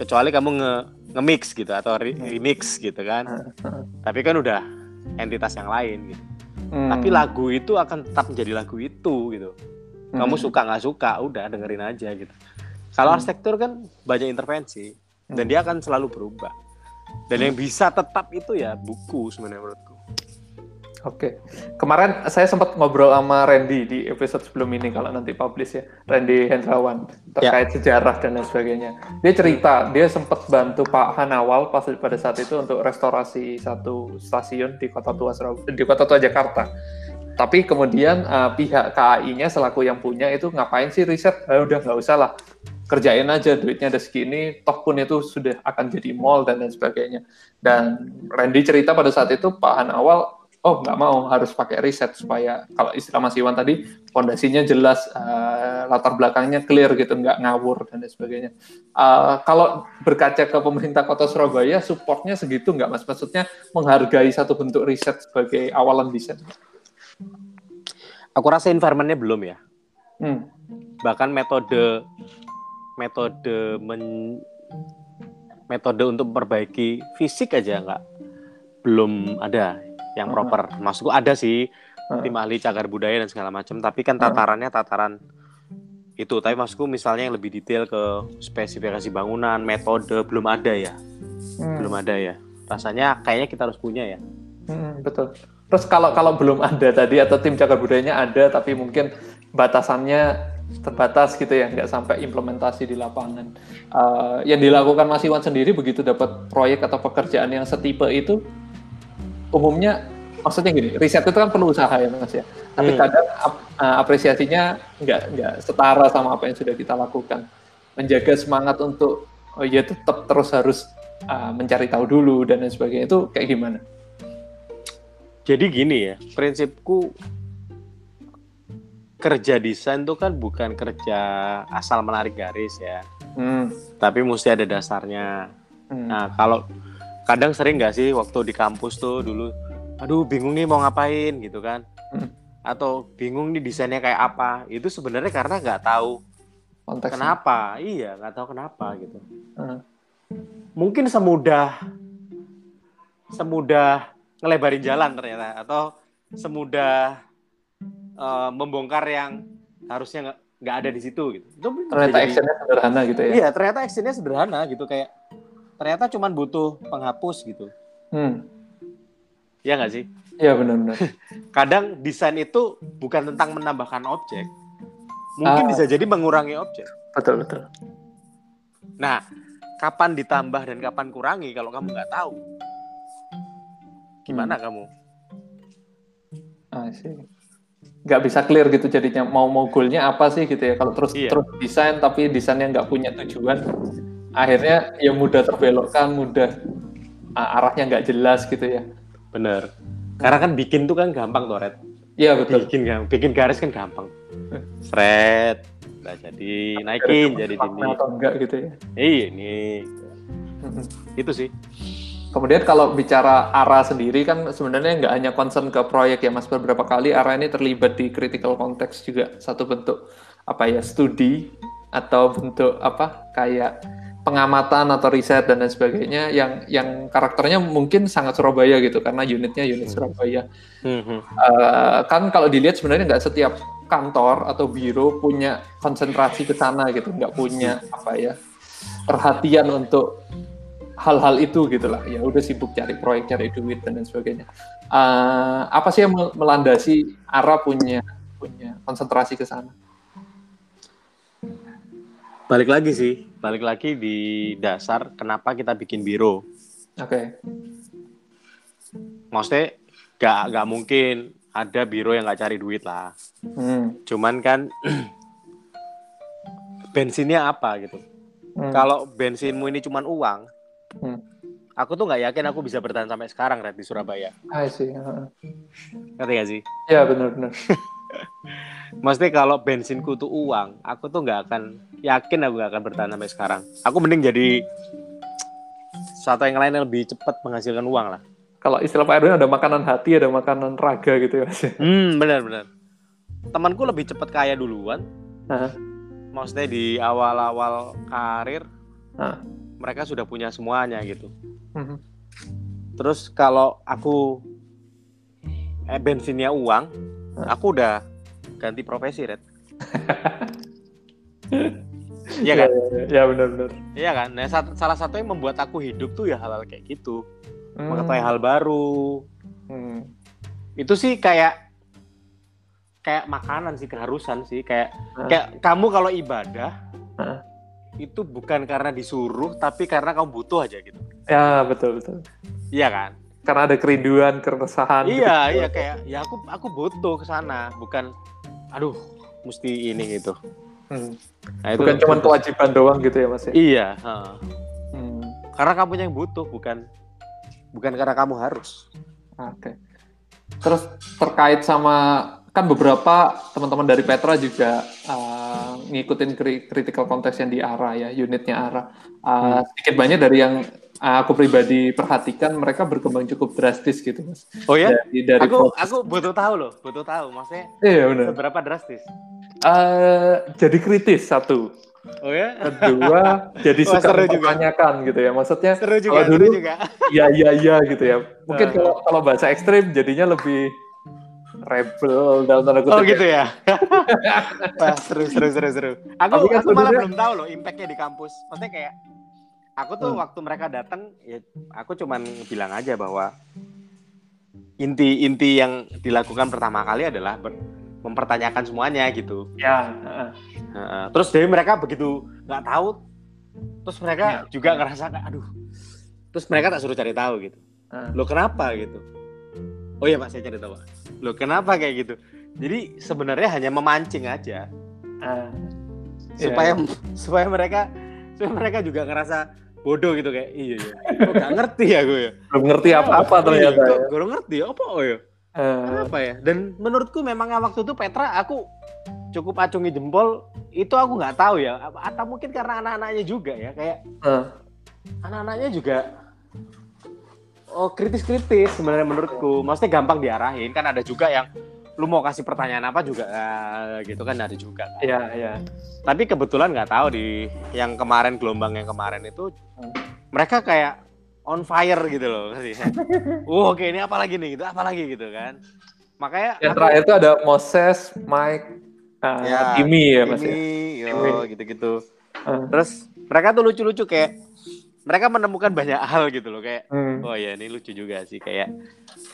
Speaker 3: kecuali kamu nge nge-mix gitu atau re hmm. remix gitu kan hmm. tapi kan udah entitas yang lain gitu hmm. tapi lagu itu akan tetap menjadi lagu itu gitu kamu hmm. suka nggak suka udah dengerin aja gitu kalau hmm. arsitektur kan banyak intervensi dan dia akan selalu berubah dan yang bisa tetap itu ya buku sebenarnya menurutku
Speaker 2: Oke, kemarin saya sempat ngobrol sama Randy di episode sebelum ini kalau nanti publish ya, Randy Hendrawan terkait ya. sejarah dan lain sebagainya. Dia cerita dia sempat bantu Pak Hanawal pas pada saat itu untuk restorasi satu stasiun di kota tua Surabaya, di kota tua Jakarta. Tapi kemudian uh, pihak KAI-nya selaku yang punya itu ngapain sih riset? Eh, udah nggak usah lah, kerjain aja duitnya ada segini toh pun itu sudah akan jadi mall dan lain sebagainya dan Randy cerita pada saat itu Pak Han awal oh nggak mau harus pakai riset supaya kalau istilah Mas Iwan tadi fondasinya jelas uh, latar belakangnya clear gitu nggak ngawur dan lain sebagainya. Uh, kalau berkaca ke pemerintah kota Surabaya supportnya segitu nggak mas? Maksudnya menghargai satu bentuk riset sebagai awalan desain
Speaker 3: aku rasa environmentnya belum ya. Hmm. bahkan metode metode men metode untuk memperbaiki fisik aja nggak belum ada yang proper. Uh-huh. Maksudku ada sih uh-huh. tim ahli cagar budaya dan segala macam, tapi kan tatarannya tataran itu. Tapi maksudku misalnya yang lebih detail ke spesifikasi bangunan, metode belum ada ya, hmm. belum ada ya. Rasanya kayaknya kita harus punya ya.
Speaker 2: Hmm, betul. Terus kalau kalau belum ada tadi atau tim cagar budayanya ada, tapi mungkin batasannya terbatas gitu ya, nggak sampai implementasi di lapangan. Uh, yang dilakukan Mas Iwan sendiri begitu dapat proyek atau pekerjaan yang setipe itu, umumnya maksudnya gini, riset itu kan perlu usaha ya mas ya. Tapi hmm. kadang ap, uh, apresiasinya nggak nggak setara sama apa yang sudah kita lakukan. Menjaga semangat untuk oh ya tetap terus harus uh, mencari tahu dulu dan lain sebagainya itu kayak gimana?
Speaker 3: Jadi gini ya, prinsipku kerja desain itu kan bukan kerja asal menarik garis ya, hmm. tapi mesti ada dasarnya. Hmm. Nah kalau kadang sering nggak sih waktu di kampus tuh dulu aduh bingung nih mau ngapain gitu kan. Hmm. atau bingung nih desainnya kayak apa. Itu sebenarnya karena nggak tahu Konteksnya. kenapa. Iya nggak tahu kenapa gitu. Hmm. mungkin semudah semudah ngelebarin jalan ternyata atau semudah uh, membongkar yang harusnya nggak nggak ada di situ gitu. Itu
Speaker 2: ternyata actionnya sederhana gitu ya?
Speaker 3: Iya ternyata actionnya sederhana gitu kayak ternyata cuma butuh penghapus gitu. Hmm. Ya nggak sih?
Speaker 2: Iya benar-benar. *laughs*
Speaker 3: Kadang desain itu bukan tentang menambahkan objek, mungkin ah. bisa jadi mengurangi objek.
Speaker 2: Betul betul.
Speaker 3: Nah, kapan ditambah dan kapan kurangi kalau kamu nggak tahu, gimana hmm. kamu?
Speaker 2: Ah sih. Nggak bisa clear gitu jadinya mau mau goalnya apa sih gitu ya kalau terus iya. terus desain tapi desainnya nggak punya tujuan akhirnya ya mudah terbelokkan, mudah uh, arahnya nggak jelas gitu ya.
Speaker 3: Bener. Karena kan bikin tuh kan gampang tuh, Red.
Speaker 2: Iya betul.
Speaker 3: Bikin bikin garis kan gampang. *laughs* Sret, nggak jadi naikin jadi ini.
Speaker 2: Atau enggak gitu ya?
Speaker 3: Iya ini. Itu sih.
Speaker 2: Kemudian kalau bicara ARA sendiri kan sebenarnya nggak hanya concern ke proyek ya Mas, beberapa kali ARA ini terlibat di critical context juga satu bentuk apa ya studi atau bentuk apa kayak pengamatan atau riset dan lain sebagainya yang yang karakternya mungkin sangat Surabaya gitu karena unitnya unit hmm. Surabaya. Hmm. Uh, kan kalau dilihat sebenarnya nggak setiap kantor atau biro punya konsentrasi ke sana gitu, nggak punya apa ya perhatian untuk hal-hal itu gitu lah. Ya udah sibuk cari proyek, cari duit dan lain sebagainya. Uh, apa sih yang melandasi arah punya punya konsentrasi ke sana?
Speaker 3: Balik lagi sih, balik lagi di dasar kenapa kita bikin biro.
Speaker 2: Oke. Okay.
Speaker 3: Maksudnya gak, gak mungkin ada biro yang gak cari duit lah. Hmm. Cuman kan *clears throat* bensinnya apa gitu. Hmm. Kalau bensinmu ini cuma uang, hmm. aku tuh nggak yakin aku bisa bertahan sampai sekarang Red di Surabaya.
Speaker 2: I see. Uh.
Speaker 3: Ngerti gak sih?
Speaker 2: Ya benar-benar. *laughs*
Speaker 3: Maksudnya kalau bensinku tuh uang, aku tuh nggak akan yakin aku nggak akan bertahan sampai sekarang. Aku mending jadi satu yang lain yang lebih cepat menghasilkan uang lah.
Speaker 2: Kalau istilah Pak Erwin ada makanan hati, ada makanan raga gitu ya mas.
Speaker 3: Hmm, benar-benar. Temanku lebih cepat kaya duluan. Hah? Maksudnya di awal-awal karir, Hah? mereka sudah punya semuanya gitu. Hmm. Terus kalau aku eh, bensinnya uang, aku udah ganti profesi, Red. *laughs* Iya kan?
Speaker 2: Ya benar-benar.
Speaker 3: Iya kan? Nah, salah satu yang membuat aku hidup tuh ya hal-hal kayak gitu. Hmm. Mengetahui hal baru. Hmm. Itu sih kayak kayak makanan sih keharusan sih kayak huh? kayak kamu kalau ibadah huh? itu bukan karena disuruh tapi karena kamu butuh aja gitu.
Speaker 2: Ya, betul betul.
Speaker 3: Iya kan?
Speaker 2: Karena ada kerinduan, keresahan.
Speaker 3: Iya, gitu. iya kayak ya aku aku butuh ke sana, bukan aduh mesti ini gitu
Speaker 2: Hmm. Nah, itu bukan cuma kewajiban doang gitu ya mas? Ya?
Speaker 3: Iya. Hmm. Karena kamu yang butuh, bukan bukan karena kamu harus.
Speaker 2: Oke. Okay. Terus terkait sama kan beberapa teman-teman dari Petra juga uh, ngikutin critical context yang di ARA ya, unitnya ARA. Uh, hmm. Sedikit banyak dari yang uh, aku pribadi perhatikan mereka berkembang cukup drastis gitu mas.
Speaker 3: Oh ya? Dari, dari aku proses. aku butuh tahu loh, butuh tahu maksudnya. Iya benar. Seberapa drastis?
Speaker 2: Uh, jadi kritis satu.
Speaker 3: Oh ya?
Speaker 2: Kedua, *laughs* jadi oh, suka mempertanyakan gitu ya. Maksudnya
Speaker 3: seru juga, kalau dulu, juga. *laughs*
Speaker 2: ya ya ya gitu ya. Mungkin uh. kalau kalau bahasa ekstrim jadinya lebih rebel dalam tanda kutip.
Speaker 3: Oh gitu ya. *laughs* Wah, seru seru seru seru. Aku kan aku malah belum tahu loh impactnya di kampus. Maksudnya kayak aku tuh hmm. waktu mereka datang ya aku cuman bilang aja bahwa inti-inti yang dilakukan pertama kali adalah ber, mempertanyakan semuanya gitu.
Speaker 2: Ya.
Speaker 3: Uh. Uh, terus dari mereka begitu nggak tahu, terus mereka ya. juga ngerasa aduh. Terus mereka tak suruh cari tahu gitu. Uh. Lo kenapa gitu? Oh iya pak saya cari tahu. Loh kenapa kayak gitu? Jadi sebenarnya hanya memancing aja. Uh, supaya yeah. *laughs* supaya mereka supaya mereka juga ngerasa bodoh gitu kayak iya iya kok gak ngerti ya gue ya
Speaker 2: belum ngerti apa-apa oh, ternyata iya,
Speaker 3: ya. gue ngerti apa oh ya uh, apa ya dan menurutku memang waktu itu Petra aku cukup acungi jempol itu aku nggak tahu ya atau mungkin karena anak-anaknya juga ya kayak uh. anak-anaknya juga oh kritis-kritis sebenarnya menurutku maksudnya gampang diarahin kan ada juga yang lu mau kasih pertanyaan apa juga uh, gitu kan ada juga kan.
Speaker 2: Iya, iya.
Speaker 3: Tapi kebetulan nggak tahu di yang kemarin gelombang yang kemarin itu hmm. mereka kayak on fire gitu loh sih. uh, oke ini apa lagi nih gitu, apa lagi gitu kan. Makanya
Speaker 2: yang terakhir itu ada Moses, Mike, uh, ya, Timmy ya Mas.
Speaker 3: Ya? Timmy, gitu-gitu. Uh. Terus mereka tuh lucu-lucu kayak mereka menemukan banyak hal gitu loh kayak hmm. oh ya ini lucu juga sih kayak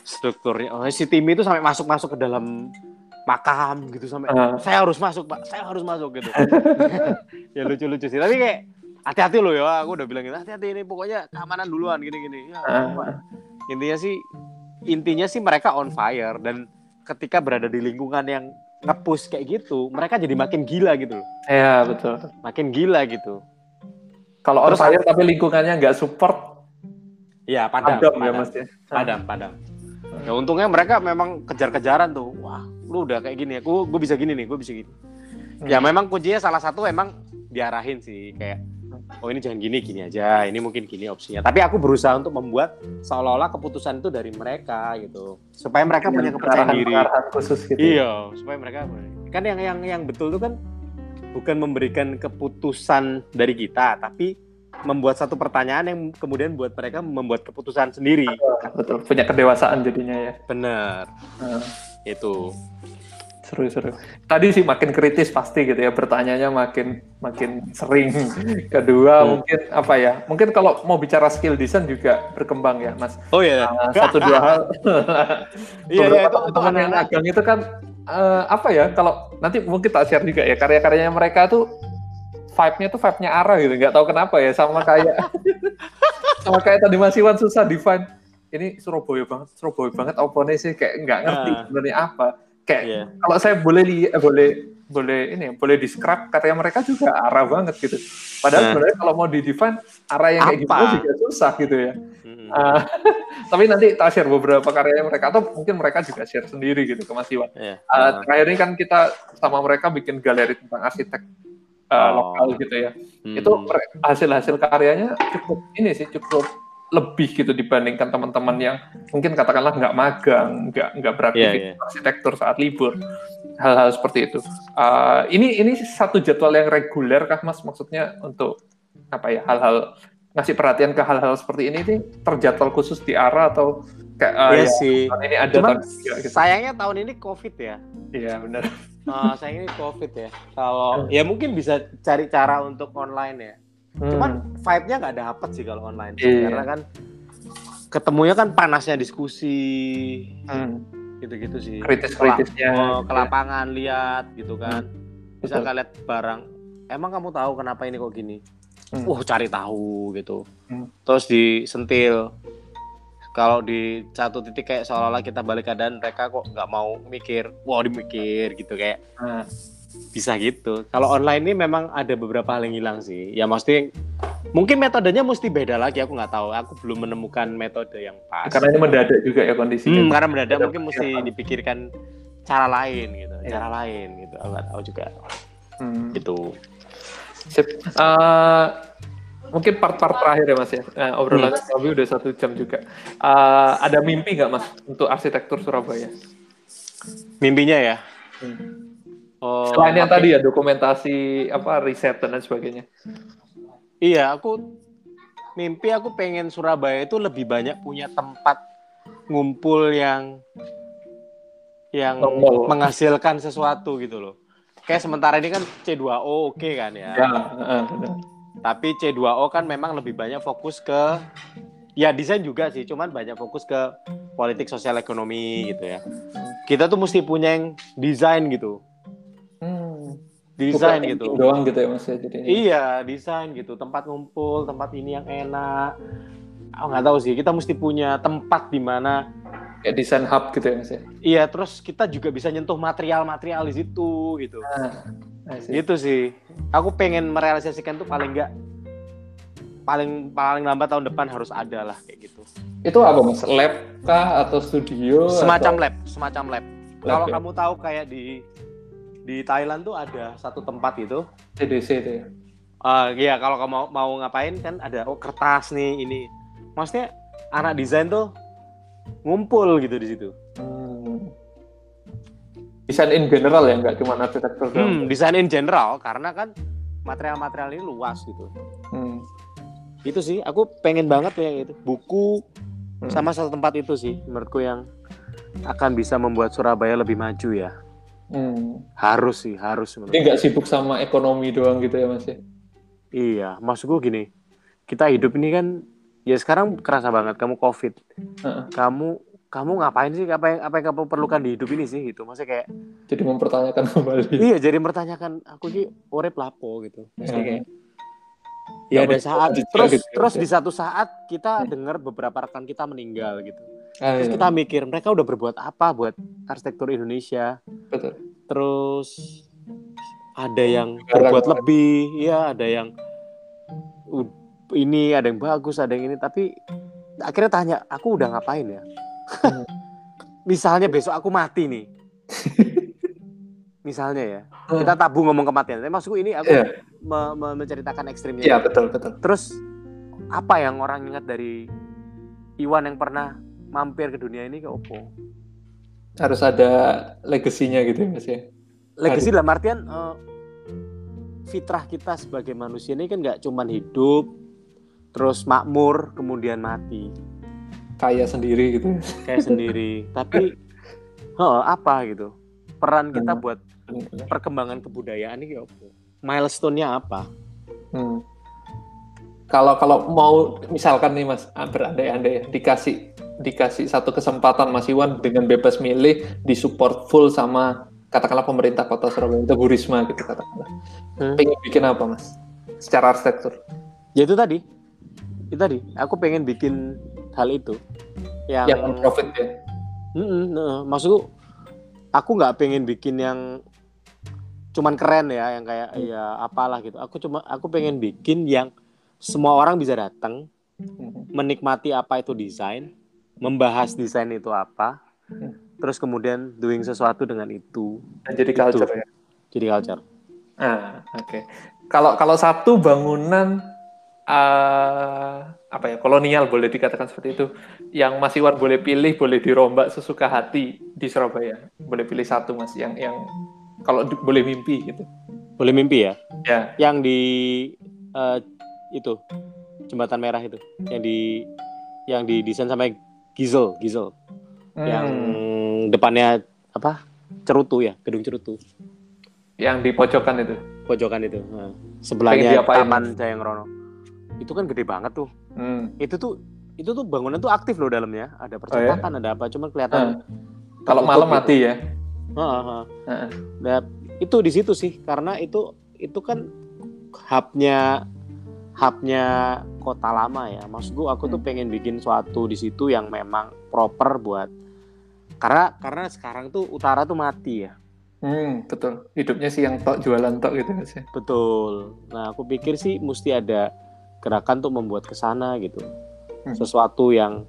Speaker 3: strukturnya oh si tim itu sampai masuk masuk ke dalam makam gitu sampai uh. saya harus masuk pak saya harus masuk gitu *laughs* *laughs* ya lucu lucu sih tapi kayak hati-hati loh ya aku udah bilang gitu hati-hati ini pokoknya keamanan duluan gini gini ya, uh. intinya sih intinya sih mereka on fire dan ketika berada di lingkungan yang ngepush kayak gitu mereka jadi makin gila gitu loh
Speaker 2: iya betul
Speaker 3: makin gila gitu
Speaker 2: kalau on fire tapi lingkungannya nggak support,
Speaker 3: Iya, padam, padam, ya mas ya. Padam, padam. Ya untungnya mereka memang kejar-kejaran tuh. Wah, lu udah kayak gini, aku gue bisa gini nih, gue bisa gini. Hmm. Ya memang kuncinya salah satu emang diarahin sih kayak oh ini jangan gini gini aja ini mungkin gini opsinya tapi aku berusaha untuk membuat seolah-olah keputusan itu dari mereka gitu supaya mereka punya kepercayaan diri
Speaker 2: khusus gitu
Speaker 3: iya supaya mereka kan yang yang yang betul tuh kan bukan memberikan keputusan dari kita, tapi membuat satu pertanyaan yang kemudian buat mereka membuat keputusan sendiri.
Speaker 2: Betul, punya kedewasaan jadinya ya.
Speaker 3: Benar. Uh. Itu
Speaker 2: seru-seru. Tadi sih makin kritis pasti gitu ya, bertanyanya makin makin sering. *laughs* Kedua hmm. mungkin apa ya? Mungkin kalau mau bicara skill design juga berkembang ya, Mas.
Speaker 3: Oh iya.
Speaker 2: Uh, satu dua hal. *laughs* Iya, iya, itu, teman yang agang itu kan uh, apa ya kalau nanti mungkin tak share juga ya karya-karyanya mereka tuh vibe-nya tuh vibe-nya arah gitu nggak tahu kenapa ya sama kayak *laughs* sama kayak tadi Mas Iwan susah define ini Surabaya banget Surabaya banget oponnya sih kayak nggak ngerti uh, sebenarnya apa kayak yeah. kalau saya boleh li eh, boleh boleh ini boleh describe karya mereka juga arah banget gitu padahal nah. sebenarnya kalau mau di define arah yang kayak gitu juga susah gitu ya hmm. uh, *laughs* tapi nanti tak share beberapa karya mereka atau mungkin mereka juga share sendiri gitu ke Mas Iwan yeah. uh, terakhir ini kan kita sama mereka bikin galeri tentang arsitek uh, oh. lokal gitu ya hmm. itu hasil-hasil karyanya cukup ini sih cukup lebih gitu dibandingkan teman-teman yang mungkin katakanlah nggak magang, nggak nggak beraktivitas yeah, yeah. arsitektur saat libur, hal-hal seperti itu. Uh, ini ini satu jadwal yang reguler kah mas? Maksudnya untuk apa ya hal-hal ngasih perhatian ke hal-hal seperti ini nih terjadwal khusus di arah atau
Speaker 3: kayak uh, iya ya, sih. Tahun ini ada Cuman, tahun, gitu. sayangnya tahun ini covid ya.
Speaker 2: Iya benar.
Speaker 3: Uh, sayangnya ini covid ya. Kalau ya mungkin bisa cari cara untuk online ya Hmm. Cuman vibe-nya nggak dapet sih kalau online yeah. karena kan ketemunya kan panasnya diskusi. Hmm. Gitu-gitu sih.
Speaker 2: Kritis-kritisnya.
Speaker 3: Oh, ke lapangan lihat gitu kan. Hmm. Bisa nggak lihat barang. Emang kamu tahu kenapa ini kok gini? Hmm. Wah, cari tahu gitu. Hmm. Terus disentil. Kalau di satu titik kayak seolah-olah kita balik keadaan mereka kok nggak mau mikir, wah dimikir gitu kayak. Hmm bisa gitu. Kalau online ini memang ada beberapa hal yang hilang sih. Ya mesti mungkin metodenya mesti beda lagi. Aku nggak tahu. Aku belum menemukan metode yang pas.
Speaker 2: Karena ini mendadak juga ya kondisinya.
Speaker 3: Hmm, karena mendadak mungkin mesti dipikirkan cara lain gitu, ya. cara lain gitu. Aku nggak tahu juga. Hmm. Gitu.
Speaker 2: Sip. Uh, mungkin part-part terakhir ya mas ya. Uh, obrolan hmm. kami udah satu jam juga. Uh, ada mimpi nggak mas untuk arsitektur Surabaya?
Speaker 3: Mimpinya ya.
Speaker 2: Hmm Oh, Selain yang tadi ya dokumentasi apa riset dan lain sebagainya.
Speaker 3: Iya, aku mimpi aku pengen Surabaya itu lebih banyak punya tempat ngumpul yang yang oh. menghasilkan sesuatu gitu loh. Kayak sementara ini kan C2O oke okay kan ya. ya uh, Tapi C2O kan memang lebih banyak fokus ke ya desain juga sih, cuman banyak fokus ke politik sosial ekonomi gitu ya. Kita tuh mesti punya yang desain gitu desain gitu.
Speaker 2: doang gitu ya mas ya jadi
Speaker 3: iya desain gitu. Tempat ngumpul tempat ini yang enak. Aku nggak tahu sih kita mesti punya tempat di mana
Speaker 2: kayak desain hub gitu ya mas ya
Speaker 3: iya terus kita juga bisa nyentuh material-material di situ gitu. Ah, gitu sih. Aku pengen merealisasikan tuh paling enggak paling paling lambat tahun depan harus ada lah kayak gitu.
Speaker 2: Itu apa mas? Lab kah atau studio
Speaker 3: semacam
Speaker 2: atau...
Speaker 3: lab semacam lab, lab kalau ya? kamu tahu kayak di di Thailand tuh ada satu tempat itu.
Speaker 2: CDC itu ya?
Speaker 3: Uh, ya kalau kamu mau, mau ngapain kan ada oh kertas nih ini. Maksudnya anak desain tuh ngumpul gitu di situ. Hmm.
Speaker 2: desain in general ya nggak cuma arsitektur
Speaker 3: hmm, desain in general karena kan material-material ini luas gitu. Hmm. itu sih aku pengen banget ya itu. Buku hmm. sama satu tempat itu sih menurutku yang akan bisa membuat Surabaya lebih maju ya Hmm. Harus sih, harus.
Speaker 2: Ini nggak sibuk sama ekonomi doang gitu ya mas ya?
Speaker 3: Iya, maksudku gini, kita hidup ini kan, ya sekarang kerasa banget kamu covid, uh-uh. kamu kamu ngapain sih apa yang apa yang kamu perlukan di hidup ini sih gitu maksudnya kayak
Speaker 2: jadi mempertanyakan *laughs* kembali
Speaker 3: iya jadi mempertanyakan aku sih urip lapo gitu maksudnya kayak ya ada saat terus terus di satu saat kita dengar beberapa rekan kita meninggal gitu Ah, Terus iya. kita mikir mereka udah berbuat apa buat arsitektur Indonesia. Betul. Terus ada yang berbuat lebih, ya ada yang ini ada yang bagus, ada yang ini tapi akhirnya tanya, aku udah ngapain ya? Hmm. *laughs* Misalnya besok aku mati nih. *laughs* Misalnya ya, hmm. kita tabu ngomong kematian. Tapi maksudku ini aku yeah. me me menceritakan ekstrimnya.
Speaker 2: Iya, yeah, betul, betul.
Speaker 3: Terus apa yang orang ingat dari Iwan yang pernah mampir ke dunia ini ke Oppo.
Speaker 2: Harus ada legasinya gitu ya mas ya?
Speaker 3: Legasi dalam artian uh, fitrah kita sebagai manusia ini kan nggak cuman hidup terus makmur kemudian mati.
Speaker 2: Kaya sendiri gitu.
Speaker 3: Kayak sendiri. *laughs* Tapi oh, apa gitu? Peran kita hmm. buat perkembangan kebudayaan ini apa milestone-nya apa? Hmm.
Speaker 2: kalau kalau mau misalkan nih mas berandai-andai ya dikasih dikasih satu kesempatan Mas Iwan dengan bebas milih disupport full sama katakanlah pemerintah kota Surabaya itu Bu Risma gitu katakanlah. Hmm. Pengen bikin apa Mas? Secara arsitektur?
Speaker 3: Ya itu tadi. Itu tadi. Aku pengen bikin hal itu. Yang,
Speaker 2: yang profit ya.
Speaker 3: Mm -mm, uh, maksudku aku nggak pengen bikin yang cuman keren ya yang kayak hmm. ya apalah gitu. Aku cuma aku pengen bikin yang semua orang bisa datang hmm. menikmati apa itu desain membahas desain itu apa, hmm. terus kemudian doing sesuatu dengan itu.
Speaker 2: Dan jadi culture itu. ya.
Speaker 3: Jadi culture.
Speaker 2: Ah, oke. Okay. Kalau kalau satu bangunan uh, apa ya kolonial boleh dikatakan seperti itu, yang Mas Iwan boleh pilih, boleh dirombak sesuka hati di Surabaya. Boleh pilih satu Mas, yang yang kalau boleh mimpi gitu.
Speaker 3: Boleh mimpi ya?
Speaker 2: Ya.
Speaker 3: Yang di uh, itu jembatan merah itu, yang di yang didesain sama Gizel, Gizel. Hmm. Yang depannya apa? Cerutu ya, gedung Cerutu.
Speaker 2: Yang di pojokan itu.
Speaker 3: Pojokan itu. Nah, sebelahnya Taman Jayang Rono. Itu kan gede banget tuh. Hmm. Itu tuh itu tuh bangunan tuh aktif loh dalamnya. Ada percetakan, oh, ya? ada apa, cuma kelihatan.
Speaker 2: Hmm. Kalau malam gitu. mati ya.
Speaker 3: Heeh. Uh, Nah, itu di situ sih karena itu itu kan hubnya hubnya kota lama ya maksud gue aku tuh hmm. pengen bikin suatu di situ yang memang proper buat karena karena sekarang tuh utara tuh mati ya
Speaker 2: Hmm, betul. Hidupnya sih yang tok jualan tok gitu
Speaker 3: sih. Betul. Nah, aku pikir sih mesti ada gerakan untuk membuat ke sana gitu. Hmm. Sesuatu yang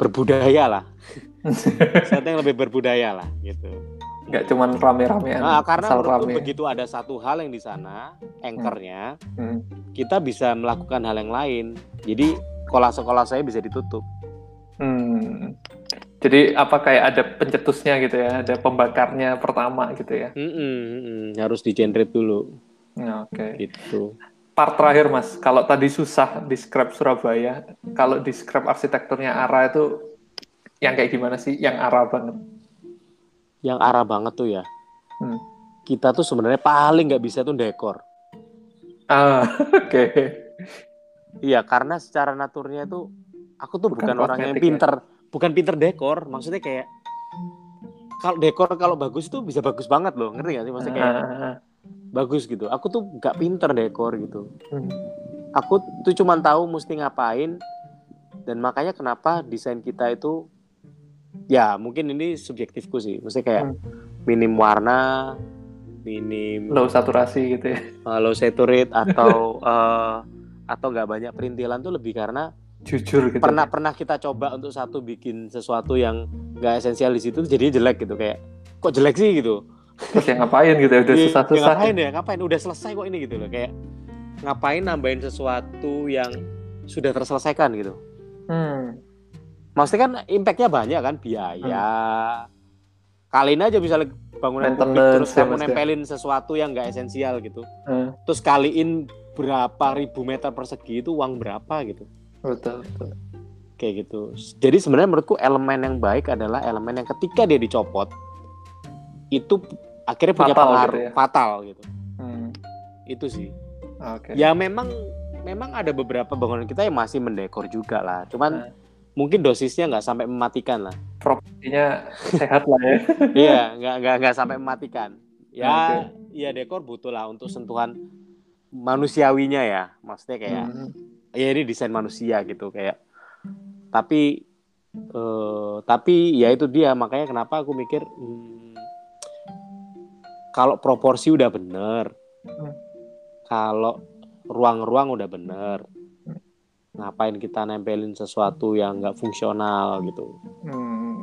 Speaker 3: berbudaya lah. *laughs* Sesuatu yang lebih berbudaya lah gitu.
Speaker 2: Nggak cuma rame-ramean.
Speaker 3: Nah, karena rame. begitu ada satu hal yang di sana, anchornya, hmm. Hmm. kita bisa melakukan hal yang lain. Jadi sekolah-sekolah saya bisa ditutup.
Speaker 2: Hmm. Jadi apa kayak ada pencetusnya gitu ya, ada pembakarnya pertama gitu ya?
Speaker 3: Mm -mm, mm, harus di generate dulu.
Speaker 2: Ya, Oke. Okay.
Speaker 3: Gitu.
Speaker 2: Part terakhir mas, kalau tadi susah di scrap Surabaya, kalau di scrap arsitekturnya ARA itu yang kayak gimana sih? Yang ARA banget?
Speaker 3: Yang ARA banget tuh ya. Hmm. Kita tuh sebenarnya paling nggak bisa tuh dekor.
Speaker 2: Ah, *laughs* oke. Okay.
Speaker 3: Iya, karena secara naturnya tuh aku tuh bukan, bukan orang yang ya? pinter. Ya? bukan pinter dekor maksudnya kayak kalau dekor kalau bagus itu bisa bagus banget loh ngerti gak sih maksudnya kayak uh, bagus gitu aku tuh gak pinter dekor gitu hmm. aku tuh cuma tahu mesti ngapain dan makanya kenapa desain kita itu ya mungkin ini subjektifku sih. Maksudnya kayak hmm. minim warna minim
Speaker 2: low saturasi gitu ya.
Speaker 3: uh, low saturate atau *laughs* uh, atau nggak banyak perintilan tuh lebih karena
Speaker 2: jujur gitu.
Speaker 3: pernah ya. pernah kita coba untuk satu bikin sesuatu yang nggak esensial di situ jadi jelek gitu. Kayak kok jelek sih gitu?
Speaker 2: Terus yang ngapain gitu ya? Udah iya, susah susah
Speaker 3: ngapain ya? Ngapain? Udah selesai kok ini gitu loh. Kayak ngapain nambahin sesuatu yang sudah terselesaikan gitu? Hmm. Maksudnya kan impactnya banyak kan biaya hmm. kalian aja bisa bangunan publik terus kamu nempelin sesuatu yang nggak esensial gitu hmm. terus kaliin berapa ribu meter persegi itu uang berapa gitu
Speaker 2: betul, betul.
Speaker 3: kayak gitu jadi sebenarnya menurutku elemen yang baik adalah elemen yang ketika dia dicopot itu akhirnya punya fatal pengaruh gitu ya? fatal gitu hmm. itu sih okay. ya memang memang ada beberapa bangunan kita yang masih mendekor juga lah cuman hmm. Mungkin dosisnya nggak sampai mematikan lah.
Speaker 2: Propertinya sehat lah ya. *laughs*
Speaker 3: Iya nggak nggak nggak sampai mematikan. Ya okay. ya dekor butuh lah untuk sentuhan manusiawinya ya. Maksudnya kayak hmm. ya ini desain manusia gitu kayak. Tapi uh, tapi ya itu dia makanya kenapa aku mikir hmm, kalau proporsi udah bener hmm. kalau ruang-ruang udah bener ngapain kita nempelin sesuatu yang nggak fungsional gitu
Speaker 2: hmm.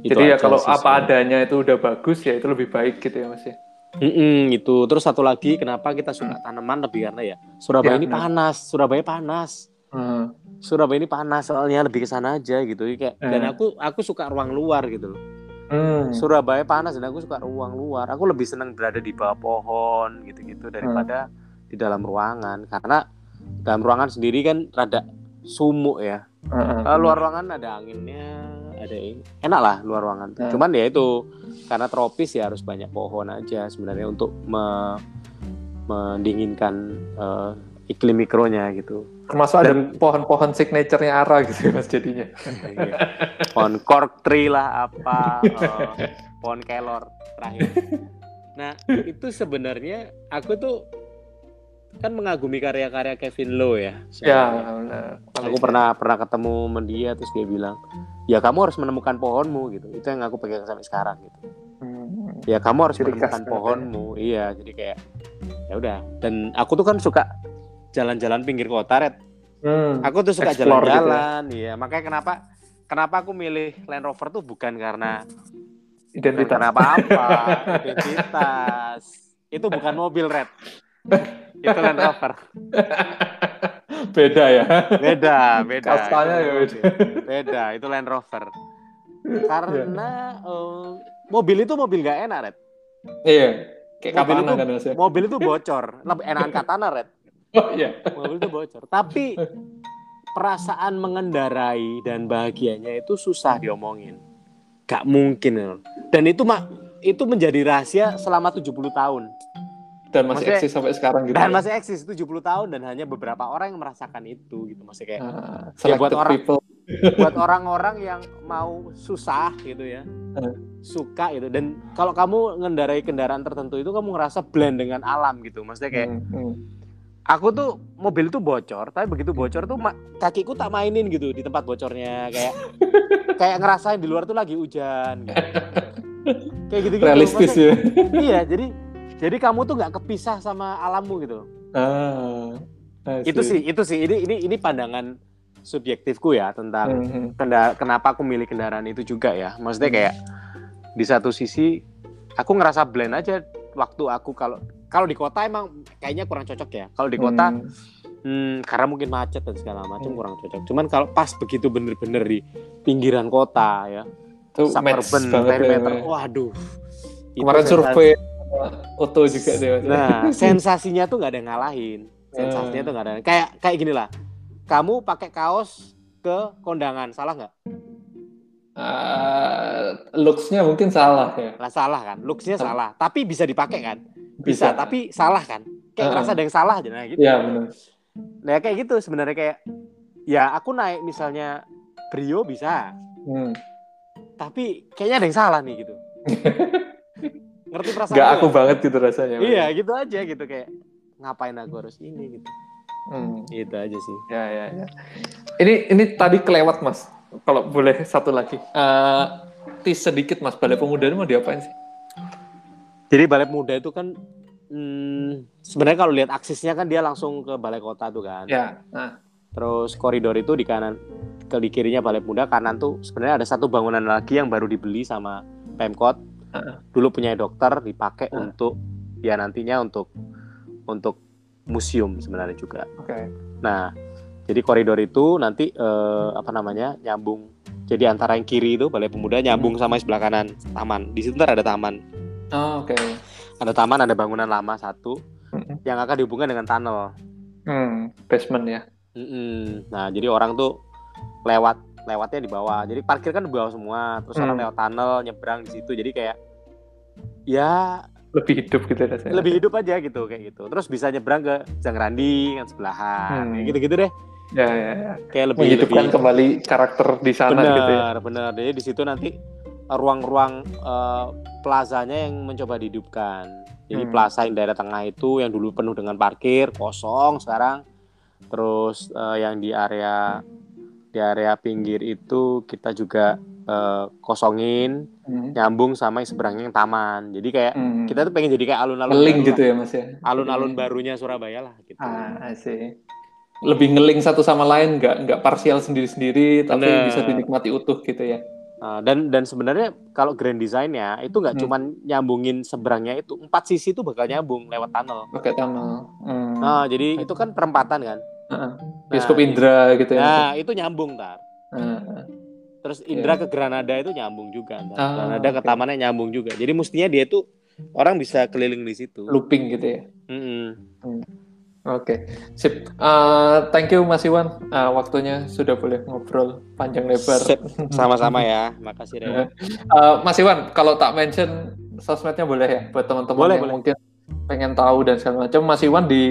Speaker 2: jadi ya kalau apa adanya itu udah bagus ya itu lebih baik gitu ya mas ya
Speaker 3: Mm-mm, itu terus satu lagi kenapa kita suka tanaman lebih karena ya Surabaya ya, ini panas Surabaya panas hmm. Surabaya ini panas soalnya lebih ke sana aja gitu kayak hmm. dan aku aku suka ruang luar gitu loh hmm. Surabaya panas dan aku suka ruang luar aku lebih senang berada di bawah pohon gitu-gitu daripada hmm. di dalam ruangan karena dalam ruangan sendiri kan rada sumuk ya hmm. luar ruangan ada anginnya ada ini enak lah luar ruangan hmm. cuman ya itu karena tropis ya harus banyak pohon aja sebenarnya untuk me mendinginkan uh, iklim mikronya gitu.
Speaker 2: Termasuk ada pohon-pohon signaturenya Ara gitu ya mas jadinya.
Speaker 3: Iya. pohon cork tree lah apa, uh, *laughs* pohon kelor terakhir. Nah itu sebenarnya aku tuh kan mengagumi karya-karya Kevin Lowe ya.
Speaker 2: Ya.
Speaker 3: Aku pernah pernah ketemu sama dia terus dia bilang, ya kamu harus menemukan pohonmu gitu. Itu yang aku pegang sampai sekarang gitu ya kamu harus jadi menemukan pohonmu ya. iya jadi kayak ya udah dan aku tuh kan suka jalan-jalan pinggir kota red hmm, aku tuh suka jalan-jalan gitu ya. iya makanya kenapa kenapa aku milih Land Rover tuh bukan karena
Speaker 2: identitas
Speaker 3: bukan apa-apa *laughs* identitas itu bukan mobil red *laughs* itu Land Rover *laughs*
Speaker 2: beda ya
Speaker 3: beda beda
Speaker 2: kastanya ya beda
Speaker 3: beda itu Land Rover *laughs* karena yeah. uh, mobil itu mobil gak enak, Red.
Speaker 2: Iya.
Speaker 3: Kayak mobil itu, kan. Mobil itu bocor. Lebih enakan katana, Red.
Speaker 2: Oh iya.
Speaker 3: Mobil itu bocor. Tapi perasaan mengendarai dan bahagianya itu susah diomongin. Gak mungkin. Dan itu mak itu menjadi rahasia selama 70 tahun.
Speaker 2: Dan masih maksudnya, eksis sampai sekarang gitu.
Speaker 3: Dan ya? masih eksis 70 tahun dan hanya beberapa orang yang merasakan itu gitu. Maksudnya kayak uh, ya buat orang people buat orang-orang yang mau susah gitu ya suka gitu dan kalau kamu ngendarai kendaraan tertentu itu kamu ngerasa blend dengan alam gitu maksudnya kayak hmm, hmm. aku tuh mobil tuh bocor tapi begitu bocor tuh kakiku tak mainin gitu di tempat bocornya kayak kayak ngerasain di luar tuh lagi hujan gitu. *laughs* kayak gitu gitu
Speaker 2: realistis ya
Speaker 3: iya jadi jadi kamu tuh nggak kepisah sama alammu gitu ah, itu sih itu sih ini ini ini pandangan subjektifku ya tentang mm -hmm. kenapa aku milih kendaraan itu juga ya maksudnya kayak di satu sisi aku ngerasa blend aja waktu aku kalau kalau di kota emang kayaknya kurang cocok ya kalau di kota hmm. Hmm, karena mungkin macet dan segala macam hmm. kurang cocok cuman kalau pas begitu bener-bener di pinggiran kota ya suburban perimeter ya. waduh
Speaker 2: kemarin survei foto juga deh
Speaker 3: nah sensasinya tuh nggak ada yang ngalahin sensasinya tuh nggak ada kayak kayak gini lah kamu pakai kaos ke kondangan salah nggak
Speaker 2: uh, looksnya mungkin salah ya.
Speaker 3: Lah salah kan, looksnya salah, tapi bisa dipakai kan? Bisa, bisa tapi salah kan? Kayak uh, ngerasa ada yang salah aja nah gitu.
Speaker 2: Iya benar.
Speaker 3: Nah kayak gitu sebenarnya kayak ya aku naik misalnya Brio bisa. Hmm. Tapi kayaknya ada yang salah nih gitu. *laughs* Ngerti perasaan
Speaker 2: Gak aku banget gitu rasanya.
Speaker 3: Iya, gitu aja gitu kayak ngapain aku harus ini gitu. Hmm. Itu aja sih.
Speaker 2: Ya ya ya. Ini ini tadi kelewat Mas kalau boleh satu lagi. Uh, tis sedikit Mas, Balai Pemuda ini mau diapain sih?
Speaker 3: Jadi Balai Pemuda itu kan hmm, sebenarnya kalau lihat aksesnya kan dia langsung ke Balai Kota tuh kan.
Speaker 2: Ya. Nah.
Speaker 3: Terus koridor itu di kanan ke di kirinya Balai Pemuda, kanan tuh sebenarnya ada satu bangunan lagi yang baru dibeli sama Pemkot. Uh. Dulu punya dokter dipakai uh. untuk ya nantinya untuk untuk museum sebenarnya juga.
Speaker 2: Oke. Okay.
Speaker 3: Nah, jadi koridor itu nanti eh, apa namanya nyambung. Jadi antara yang kiri itu Balai Pemuda nyambung hmm. sama sebelah kanan taman. Di situ ntar ada taman.
Speaker 2: Oh, Oke. Okay.
Speaker 3: Ada taman, ada bangunan lama satu hmm. yang akan dihubungkan dengan tunnel.
Speaker 2: Hmm, basement ya.
Speaker 3: Hmm, nah jadi orang tuh lewat lewatnya di bawah. Jadi parkir kan di bawah semua. Terus hmm. orang lewat tunnel nyebrang di situ. Jadi kayak ya
Speaker 2: lebih hidup gitu
Speaker 3: rasanya. Lebih hidup aja gitu kayak gitu. Terus bisa nyebrang ke Jangrandi kan sebelahan. Hmm. gitu-gitu deh.
Speaker 2: Ya, ya, ya.
Speaker 3: Kayak lebih
Speaker 2: menghidupkan lebih... kembali karakter di sana
Speaker 3: bener,
Speaker 2: gitu ya.
Speaker 3: Benar, Jadi di situ nanti ruang-ruang uh, plazanya yang mencoba dihidupkan. Jadi hmm. plaza yang daerah tengah itu yang dulu penuh dengan parkir kosong sekarang. Terus uh, yang di area di area pinggir itu kita juga uh, kosongin hmm. nyambung sama yang seberangnya yang taman. Jadi kayak hmm. kita tuh pengen jadi kayak alun-alun
Speaker 2: gitu ya Mas ya.
Speaker 3: Alun-alun hmm. barunya Surabaya lah gitu.
Speaker 2: Ah, sih lebih ngeling satu sama lain nggak nggak parsial sendiri-sendiri tapi nah. bisa dinikmati utuh gitu ya
Speaker 3: uh, dan dan sebenarnya kalau grand designnya itu nggak hmm. cuman nyambungin seberangnya itu empat sisi itu bakal nyambung lewat tunnel
Speaker 2: pakai tunnel hmm.
Speaker 3: nah jadi itu kan perempatan kan
Speaker 2: uh, bioskop nah, Indra gitu ya
Speaker 3: nah itu nyambung tar uh, terus Indra yeah. ke Granada itu nyambung juga. Uh, Granada okay. ke tamannya nyambung juga jadi mestinya dia tuh orang bisa keliling di situ
Speaker 2: looping gitu ya
Speaker 3: mm -hmm. hmm.
Speaker 2: Oke, okay. sip. Uh, thank you Mas Iwan, uh, waktunya sudah boleh ngobrol panjang lebar.
Speaker 3: Sama-sama ya, *laughs* makasih
Speaker 2: Rewa. Uh, Mas Iwan, kalau tak mention sosmednya boleh ya, buat teman-teman yang boleh. mungkin pengen tahu dan segala macam. Mas Iwan di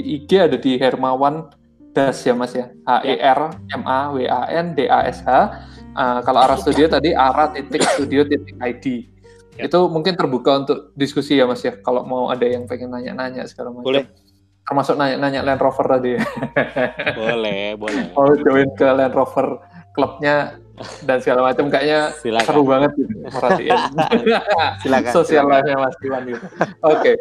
Speaker 2: IG ada di Hermawan Das ya Mas ya, H E R M A W A N D A S H. Uh, kalau arah studio tadi arah titik studio titik ID. Ya. Itu mungkin terbuka untuk diskusi ya Mas ya, kalau mau ada yang pengen nanya-nanya segala macam.
Speaker 3: Boleh
Speaker 2: termasuk nanya-nanya Land Rover tadi ya.
Speaker 3: Boleh, boleh. *laughs*
Speaker 2: Oh, join ke Land Rover klubnya dan segala macam kayaknya silakan. seru banget gitu merhatiin. *laughs*
Speaker 3: silakan.
Speaker 2: Sosial life-nya Mas Iwan gitu. Oke, okay,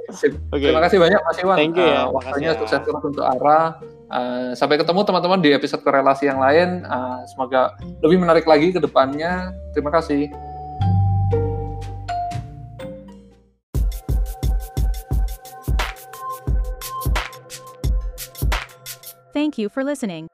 Speaker 2: okay. terima kasih banyak Mas Iwan.
Speaker 3: Thank you ya.
Speaker 2: Uh, waktunya sukses terus untuk Ara. Uh, sampai ketemu teman-teman di episode korelasi yang lain. Uh, semoga lebih menarik lagi ke depannya. Terima kasih.
Speaker 1: Thank you for listening.